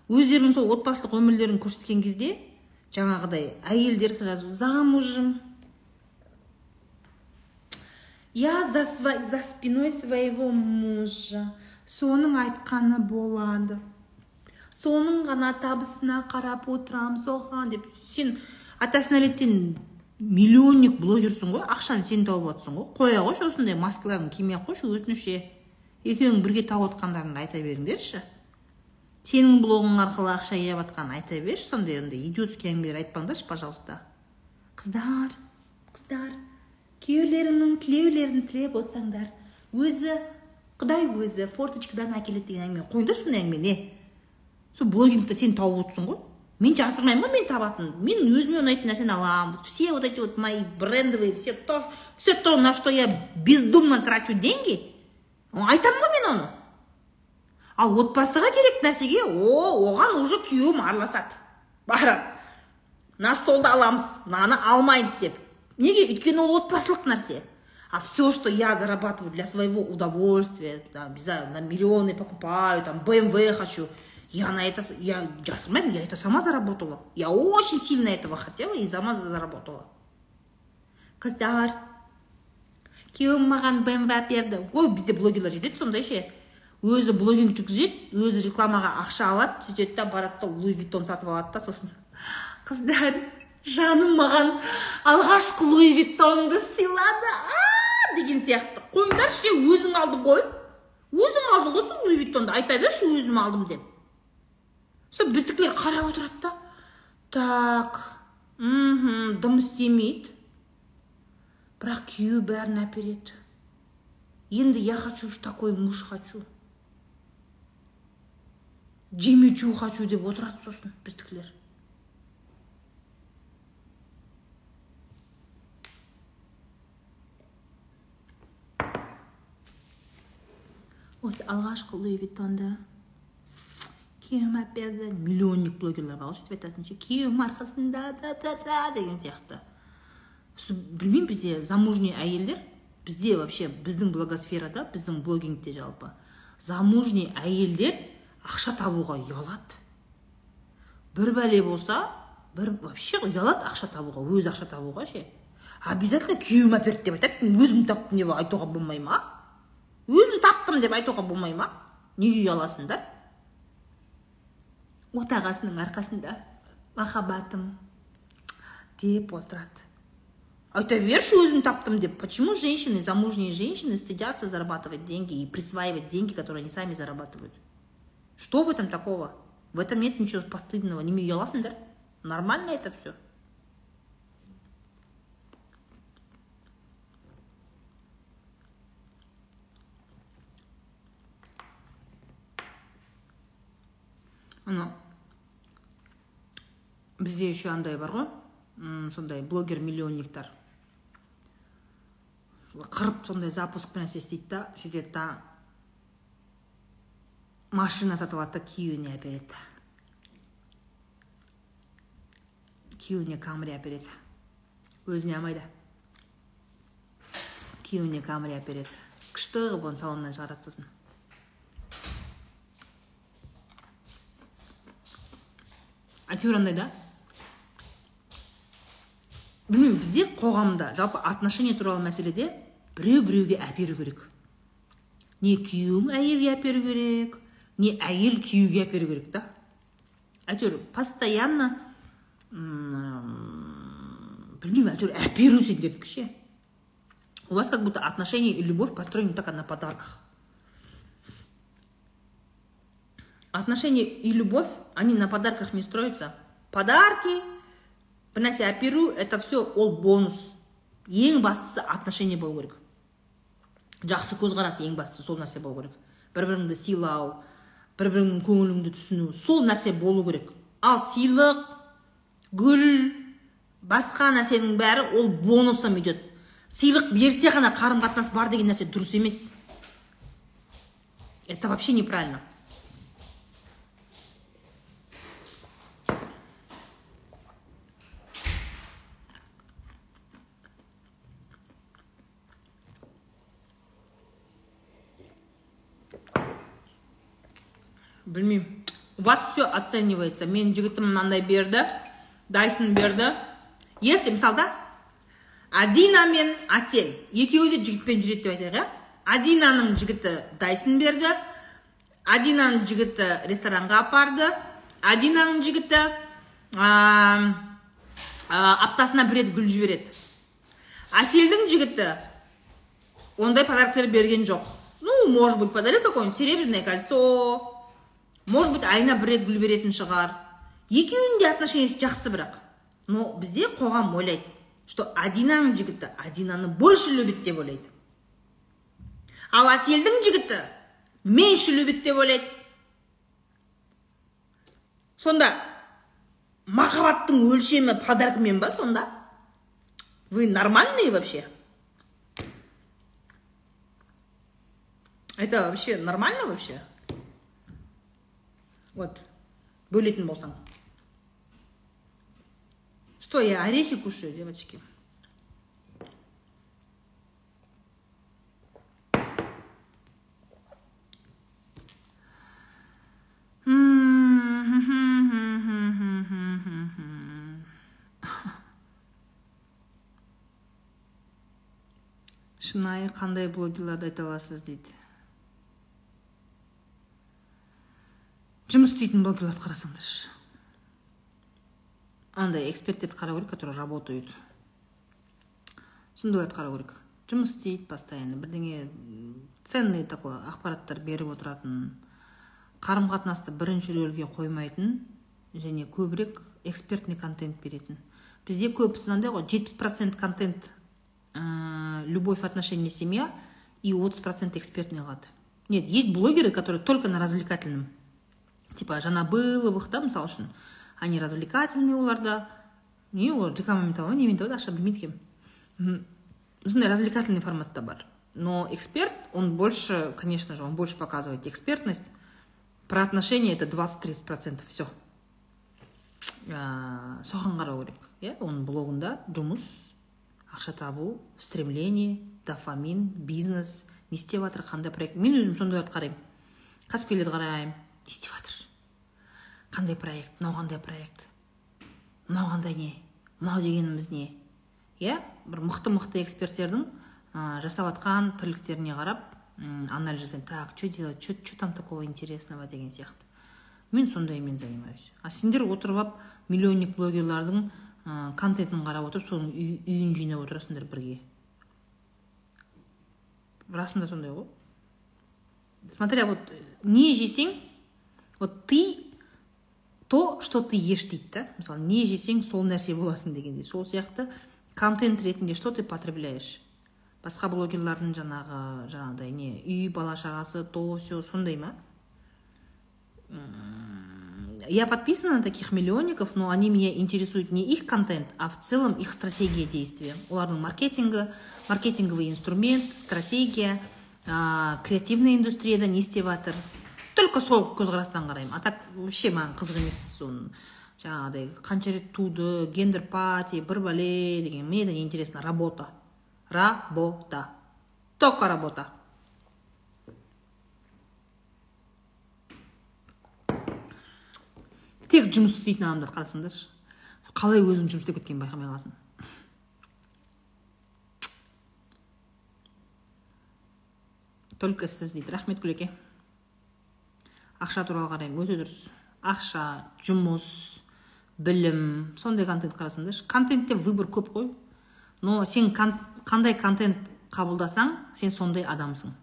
өздерінің сол отбасылық өмірлерін көрсеткен кезде жаңағыдай әйелдер сразу замужем. Я за, за спиной своего мужа. Соның айтқаны болады. Соның ғана табысына қарап отырам соған деп. Сен атасына нәлет сен миллионник блогерсің ғой ақшаны сен тауып жатрсың ғой. Қоя қойшы осындай маскаларын кимей ақ қойшы өтініш екеуің бірге тауып жатқандарыңды айта беріңдерші. Сенің блогың арқылы ақша жеп жатқанын айта берші сондай ондай идиотский әңгімелер айтпаңдаршы пожалуйста. Қыздар қыздар күйеулеріңнің тілеулерін тілеп отырсаңдар өзі құдай өзі форточкадан әкеледі деген әңгіме. Қойыңдаршы сондай әңгіме не? Сол блогингті сен тауып отырсың ғой. Мен жасырмаймын ғой мен табатынымды мен өзіме ұнайтын нәрсені аламын. Все вот эти вот мои брендовые все то все то на что я бездумно трачу деньги. Айтамын ғой мен оны. Ал отбасыға керек нәрсеге? О оған уже күйеуім араласады. Барады мына столды аламыз мынаны алмаймыз деп. Неге? Өйткені ол отбасылық нәрсе. А все что я зарабатываю для своего удовольствия там не знаю на миллионы покупаю там бмв хочу Я на это, я жасырмаймын, я это сама заработала. Я очень сильно этого хотела и сама заработала. Қыздар, күйеуім маған бмв әперді. Ой, бізде блогерлер жетеді сондай ше. Өзі блогинг жүргізеді, өзі рекламаға ақша алады, сөйтеді да барады да луи виттон сатып алады да сосын. Қыздар, жаным маған алғашқы луи виттонды сыйлады деген сияқты қойыңдаршы өзің алдың ғой өзің алдың ғой сол луи виттонды айта берші өзім алдым деп сол біздікілер қарап отырады да. Так мхм дым істемейді. Бірақ күйеуі бәрін әпереді. Енді я хочу такой муж хочу. Жемичу хочу деп отырады сосын біздікілер осы алғашқы луи виттонды күйеуім әперді миллионник блогерлар бар ғой сөйтіп айтатын ше арқасында да да да деген сияқты. Білмеймін бізде замужний әйелдер бізде вообще біздің блогосферада біздің блогингте жалпы замужний әйелдер ақша табуға ұялады. Бір бәле болса бір вообще ұялады ақша табуға өзі ақша табуға ше. Обязательно күйеуім әперді деп айтады өзім таптым деп айтуға болмай ма? Өзім таптым деп айтуға болмай ма? Неге ұяласыңдар отағасының арқасында махаббатым деп отырады. Айта берші өзім таптым деп. Почему женщины замужние женщины стыдятся зарабатывать деньги и присваивать деньги которые они сами зарабатывают? Что в этом такого? В этом нет ничего постыдного. Неме ұяласыңдар нормально это все анау бізде еще андай бар ғой сондай блогер миллионниктар қырып сондай запуск нәрсе істейді да сөйтеді да машина сатып алады да күйеуіне әпереді күйеуіне камри әпереді өзіне алмайды күйеуіне камри әпереді күшті қылып оны салоннан шығарады сосын әйтеуір андай да? Білмеймін бізде қоғамда жалпы отношение туралы мәселеде біреу біреуге әперу керек. Не күйеуің әйелге әперу керек не әйел күйеуге әперу керек та. Әйтеуір постоянно білмеймін әйтеуір әперу сендердікі ше у вас как будто отношения и любовь построены только на подарках. Отношения и любовь они на подарках не строятся. Подарки нәрсе әперу это все ол бонус. Ең бастысы отношение болу керек. Жақсы көзқарас ең бастысы сол нәрсе болу керек. Бір біріңді сыйлау бір біріңнің көңіліңді түсіну сол нәрсе болу керек. Ал сыйлық гүл басқа нәрсенің бәрі ол бонусом идет сыйлық берсе ғана қарым қатынас бар деген нәрсе дұрыс емес. Это вообще неправильно. Білмеймін. У вас все оценивается. Менің жігітім мынандай берді дайсон берді. Если мысалда адина мен асел екеуі де жігітпен жүреді деп айтайық иә? Адинаның жігіті дайсон берді. Адинаның жігіті ресторанға апарды. Адинаның жігіті аптасына бір рет гүл жібереді. Әселдің жігіті ондай подароктар берген жоқ. Ну может быть подарил какое нибудь серебряное кольцо может быть айына бір рет гүл беретін шығар. Екеуінің де отношениесі жақсы бірақ. Но бізде қоғам ойлайды что адинаның жігіті адинаны больше любит деп ойлайды. Ал әселдің жігіті меньше любит деп ойлайды. Сонда махаббаттың өлшемі подаркамен ба сонда? Вы нормальные вообще? Это вообще нормально вообще? Вот. Бөлетін болсаң что я орехи кушаю девочки? Шынайы қандай блогерларды айта аласыз дейді. Жұмыс істейтін блогерларды қарасаңдаршы андай эксперттерді қарау керек которые работают сондайларды қарау керек жұмыс істейді постоянно. Бірдеңе ценный такой ақпараттар беріп отыратын қарым қатынасты бірінші рөлге қоймайтын және көбірек экспертный контент беретін. Бізде көбісі мынандай ғой жетпіс процент контент ә, любовь отношения семья и отыз процент экспертный алады нет есть блогеры которые только на развлекательном типа жанабыловых да мысалы үшін они развлекательный оларда не олар рекламамен табады немен табады ақша білмейді екенмін сондай развлекательный форматта бар но эксперт он больше конечно же он больше показывает экспертность. Про отношения это 20-30 процентов. Все соған қарау керек иә оның блогында жұмыс ақша табу стремление дофамин бизнес не істеп жатыр қандай проект. Мен өзім сондайларды қараймын кәсіпкерлерді қараймын. Не істеп жатыр қандай проект мынау қандай проект мынау қандай не мынау дегеніміз не иә бір мықты мықты эксперттердің ә, жасап жатқан тірліктеріне қарап анализ жасаймын так что делать? Что там такого интересного? деген сияқты. Мен сондаймен занимаюсь. А сендер отырып алып миллионник блогерлардың ә, контентін қарап отырып соның үйін жинап отырасыңдар бірге. Расында сондай ғой. Смотря вот не жесең вот ты то что ты ешь дейді да? Мысалы не жесең сол нәрсе боласың дегендей. Сол сияқты контент ретінде что ты потребляешь? Басқа блогерлардың жаңағы жаңағыдай не үй бала шағасы то все сондай ма? Я подписана на таких миллионников но они меня интересуют не их контент а в целом их стратегия действия. Олардың маркетингі маркетинговый инструмент стратегия ә, креативный индустрияда не істеп жатыр только сол көзқарастан қараймын. А так вообще маған қызық емес соны. Жаңағыдай қанша рет туды гендер пати бір бәле деген. Мне это не интересно работа. Работа. Только работа. Тек жұмыс істейтін адамдарды қарасаңдаршы. Қалай өзің жұмыс істеп кеткенін байқамай қаласың. Только сіз дейді. Рахмет гүлеке. Ақша туралы қараймын. Өте дұрыс. Ақша жұмыс білім сондай контент қарасаңдаршы контентте выбор көп қой. Но сен қандай контент қабылдасаң сен сондай адамсың.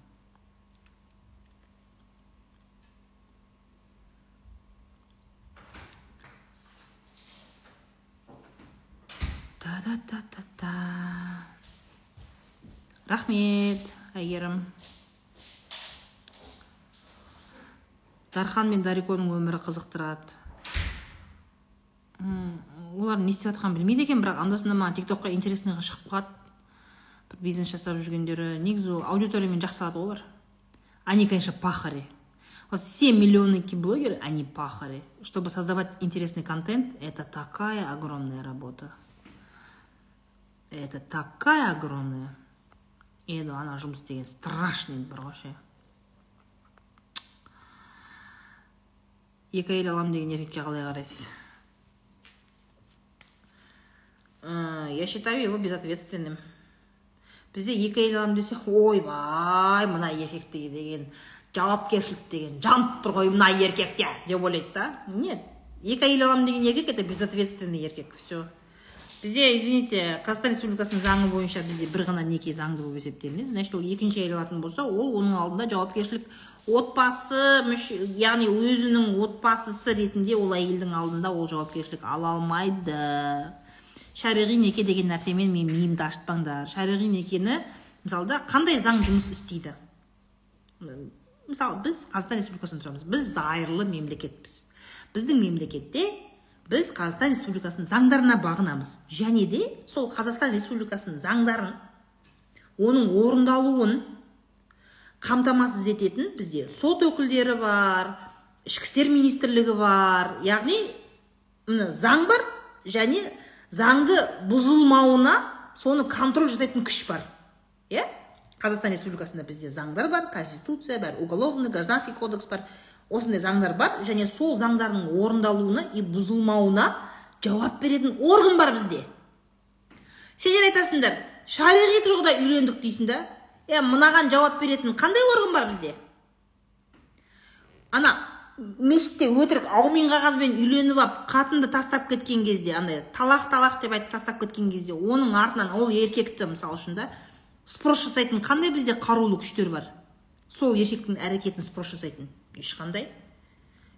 Та та рахмет әйгерім. Дархан мен дариконың өмірі қызықтырады. Олар не істеп жатқанын білмейді екен бірақ анда санда маған тик токқа интересныйға шығып қалады. Бір бизнес жасап жүргендері негізі ол аудиториямен жақсы алады олар. Они конечно пахари. Вот все миллионники блогеры они пахари. Чтобы создавать интересный контент это такая огромная работа. Это такая огромная. Енді ана жұмыс деген страшный бір вообще. Екі әйел аламын деген еркекке қалай қарайсыз? Я считаю его безответственным. Бізде екі әйел аламын десе ойбай мына еркекте деген жауапкершілік деген жанып тұр ғой мына еркекте деп ойлайды да. Нет екі әйел аламын деген еркек это безответственный еркек все бізде извините қазақстан республикасының заңы бойынша бізде бір ғана неке заңды болып есептелінеді. Значит ол екінші әйел алатын болса ол оның алдында жауапкершілік отбасы яғни өзінің отбасысы ретінде ол әйелдің алдында ол жауапкершілік ала алмайды. Шариғи неке деген нәрсемен мен миымды ашытпаңдар. Шариғи некені мысалда қандай заң жұмыс істейді? Мысалы біз қазақстан республикасында тұрамыз. Біз зайырлы мемлекетпіз. Біздің мемлекетте біз қазақстан республикасының заңдарына бағынамыз. Және де сол қазақстан республикасының заңдарын оның орындалуын қамтамасыз ететін бізде сот өкілдері бар ішкі істер министрлігі бар. Яғни міне заң бар және заңды бұзылмауына соны контроль жасайтын күш бар. Иә? Қазақстан республикасында бізде заңдар бар конституция бар уголовный гражданский кодекс бар. Осындай заңдар бар және сол заңдардың орындалуына и бұзылмауына жауап беретін орган бар бізде. Сендер айтасыңдар шариғи тұрғыда үйлендік дейсің да? Е мынаған жауап беретін қандай орган бар бізде? Ана мешітте өтірік аумен қағазбен үйленіп алып қатынды тастап кеткен кезде андай талақ талақ деп айтып тастап кеткен кезде оның артынан ол еркекті мысалы үшін да спрос жасайтын қандай бізде қарулы күштер бар? Сол еркектің әрекетін спрос жасайтын. Ешқандай.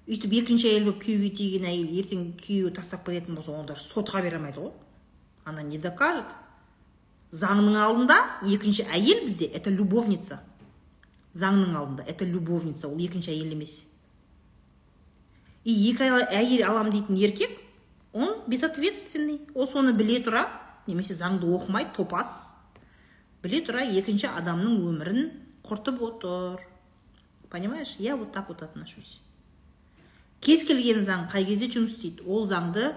Өйтіп екінші әйел болып күйеуге тиген әйел ертең күйеуі тастап кететін болса онда сотқа бере алмайды ғой. Она не докажет? Заңның алдында екінші әйел бізде это любовница. Заңның алдында это любовница. Ол екінші әйел емес. И екі әйел алам дейтін еркек он безответственный. Ол соны біле тұра немесе заңды оқымайды топас. Біле тұра екінші адамның өмірін құртып отыр. Понимаешь? Я вот так вот отношусь. Кез келген заң қай кезде жұмыс істейді? Ол заңды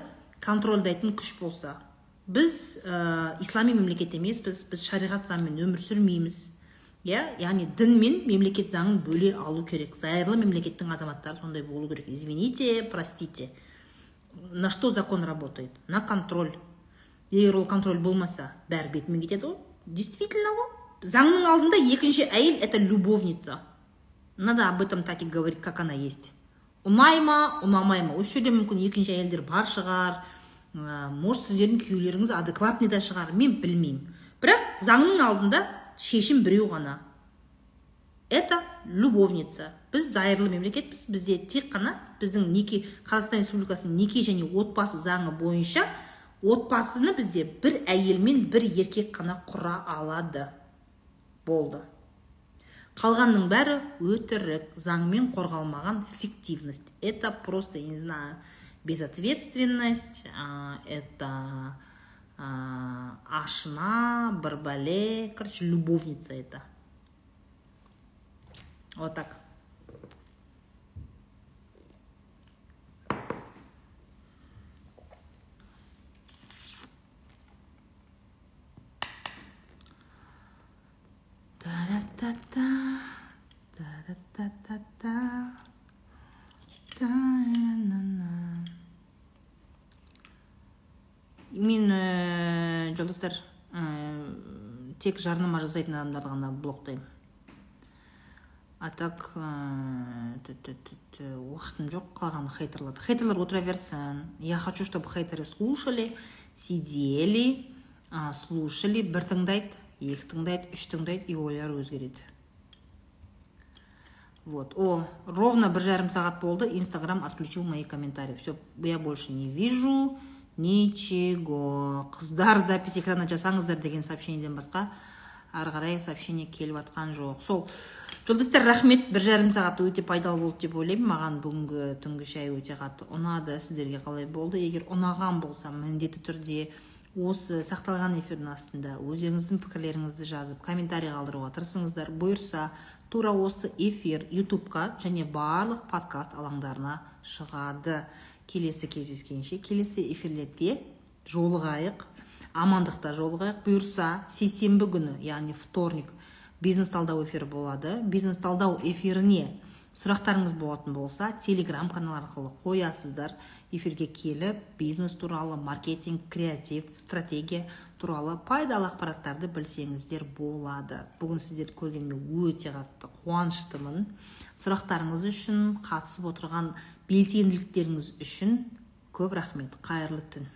контрольдайтын күш болса. Біз ә, ислами мемлекет емеспіз біз шариғат заңымен өмір сүрмейміз. Иә? Яғни дін мен мемлекет заңын бөле алу керек. Зайырлы мемлекеттің азаматтары сондай болу керек. Извините простите. На что закон работает? На контроль. Егер ол контроль болмаса бәрі бетімен кетеді ғой. Действительно ғой. Заңның алдында екінші әйел это любовница. Надо об этом так и говорить как она есть. Ұнай ма ұнамай ма осы жерде мүмкін екінші әйелдер бар шығар. Ә, может сіздердің күйеулеріңіз адекватный да шығар мен білмеймін. Бірақ заңның алдында шешім біреу ғана. Это любовница. Біз зайырлы мемлекетпіз. Бізде тек қана біздің неке қазақстан республикасының неке және отбасы заңы бойынша отбасыны бізде бір әйел мен бір еркек қана құра алады. Болды. Қалғанның бәрі өтірік. Заңмен қорғалмаған фиктивность. Это просто я не знаю безответственность это ашына бір бәле короче любовница это. Вот так. Мен ә, жолдастар ә, тек жарнама жасайтын адамдарды ғана блоктаймын. А так уақытым жоқ қалған хейтерларды хейтерлар отыра берсін. Я хочу чтобы хейтеры слушали сидели слушали бір тыңдайды екі тыңдайды үш тыңдайды и ойлары өзгереді. Вот. О ровно бір жарым сағат болды инстаграм отключил мои комментарии. Все я больше не вижу. Ничего. Қыздар запись экрана жасаңыздар деген сообщениеден басқа ары қарай сообщение келіп жатқан жоқ. Сол жолдастар рахмет. Бір жарым сағат өте пайдалы болды деп ойлаймын. Маған бүгінгі түнгі шай өте қатты ұнады. Сіздерге қалай болды? Егер ұнаған болса міндетті түрде осы сақталған эфирдің астында өздеріңіздің пікірлеріңізді жазып комментарий қалдыруға тырысыңыздар бұйырса тура осы эфир ютубқа және барлық подкаст алаңдарына шығады. Келесі кездескенше келесі эфирлерде жолығайық амандықта жолығайық. Бұйырса сейсенбі күні яғни вторник бизнес талдау эфирі болады. Бизнес талдау эфиріне сұрақтарыңыз болатын болса телеграм канал арқылы қоясыздар. Эфирге келіп бизнес туралы маркетинг креатив стратегия туралы пайдалы ақпараттарды білсеңіздер болады. Бүгін сіздерді көргеніме өте қатты қуаныштымын. Сұрақтарыңыз үшін қатысып отырған белсенділіктеріңіз үшін көп рахмет. Қайырлы түн.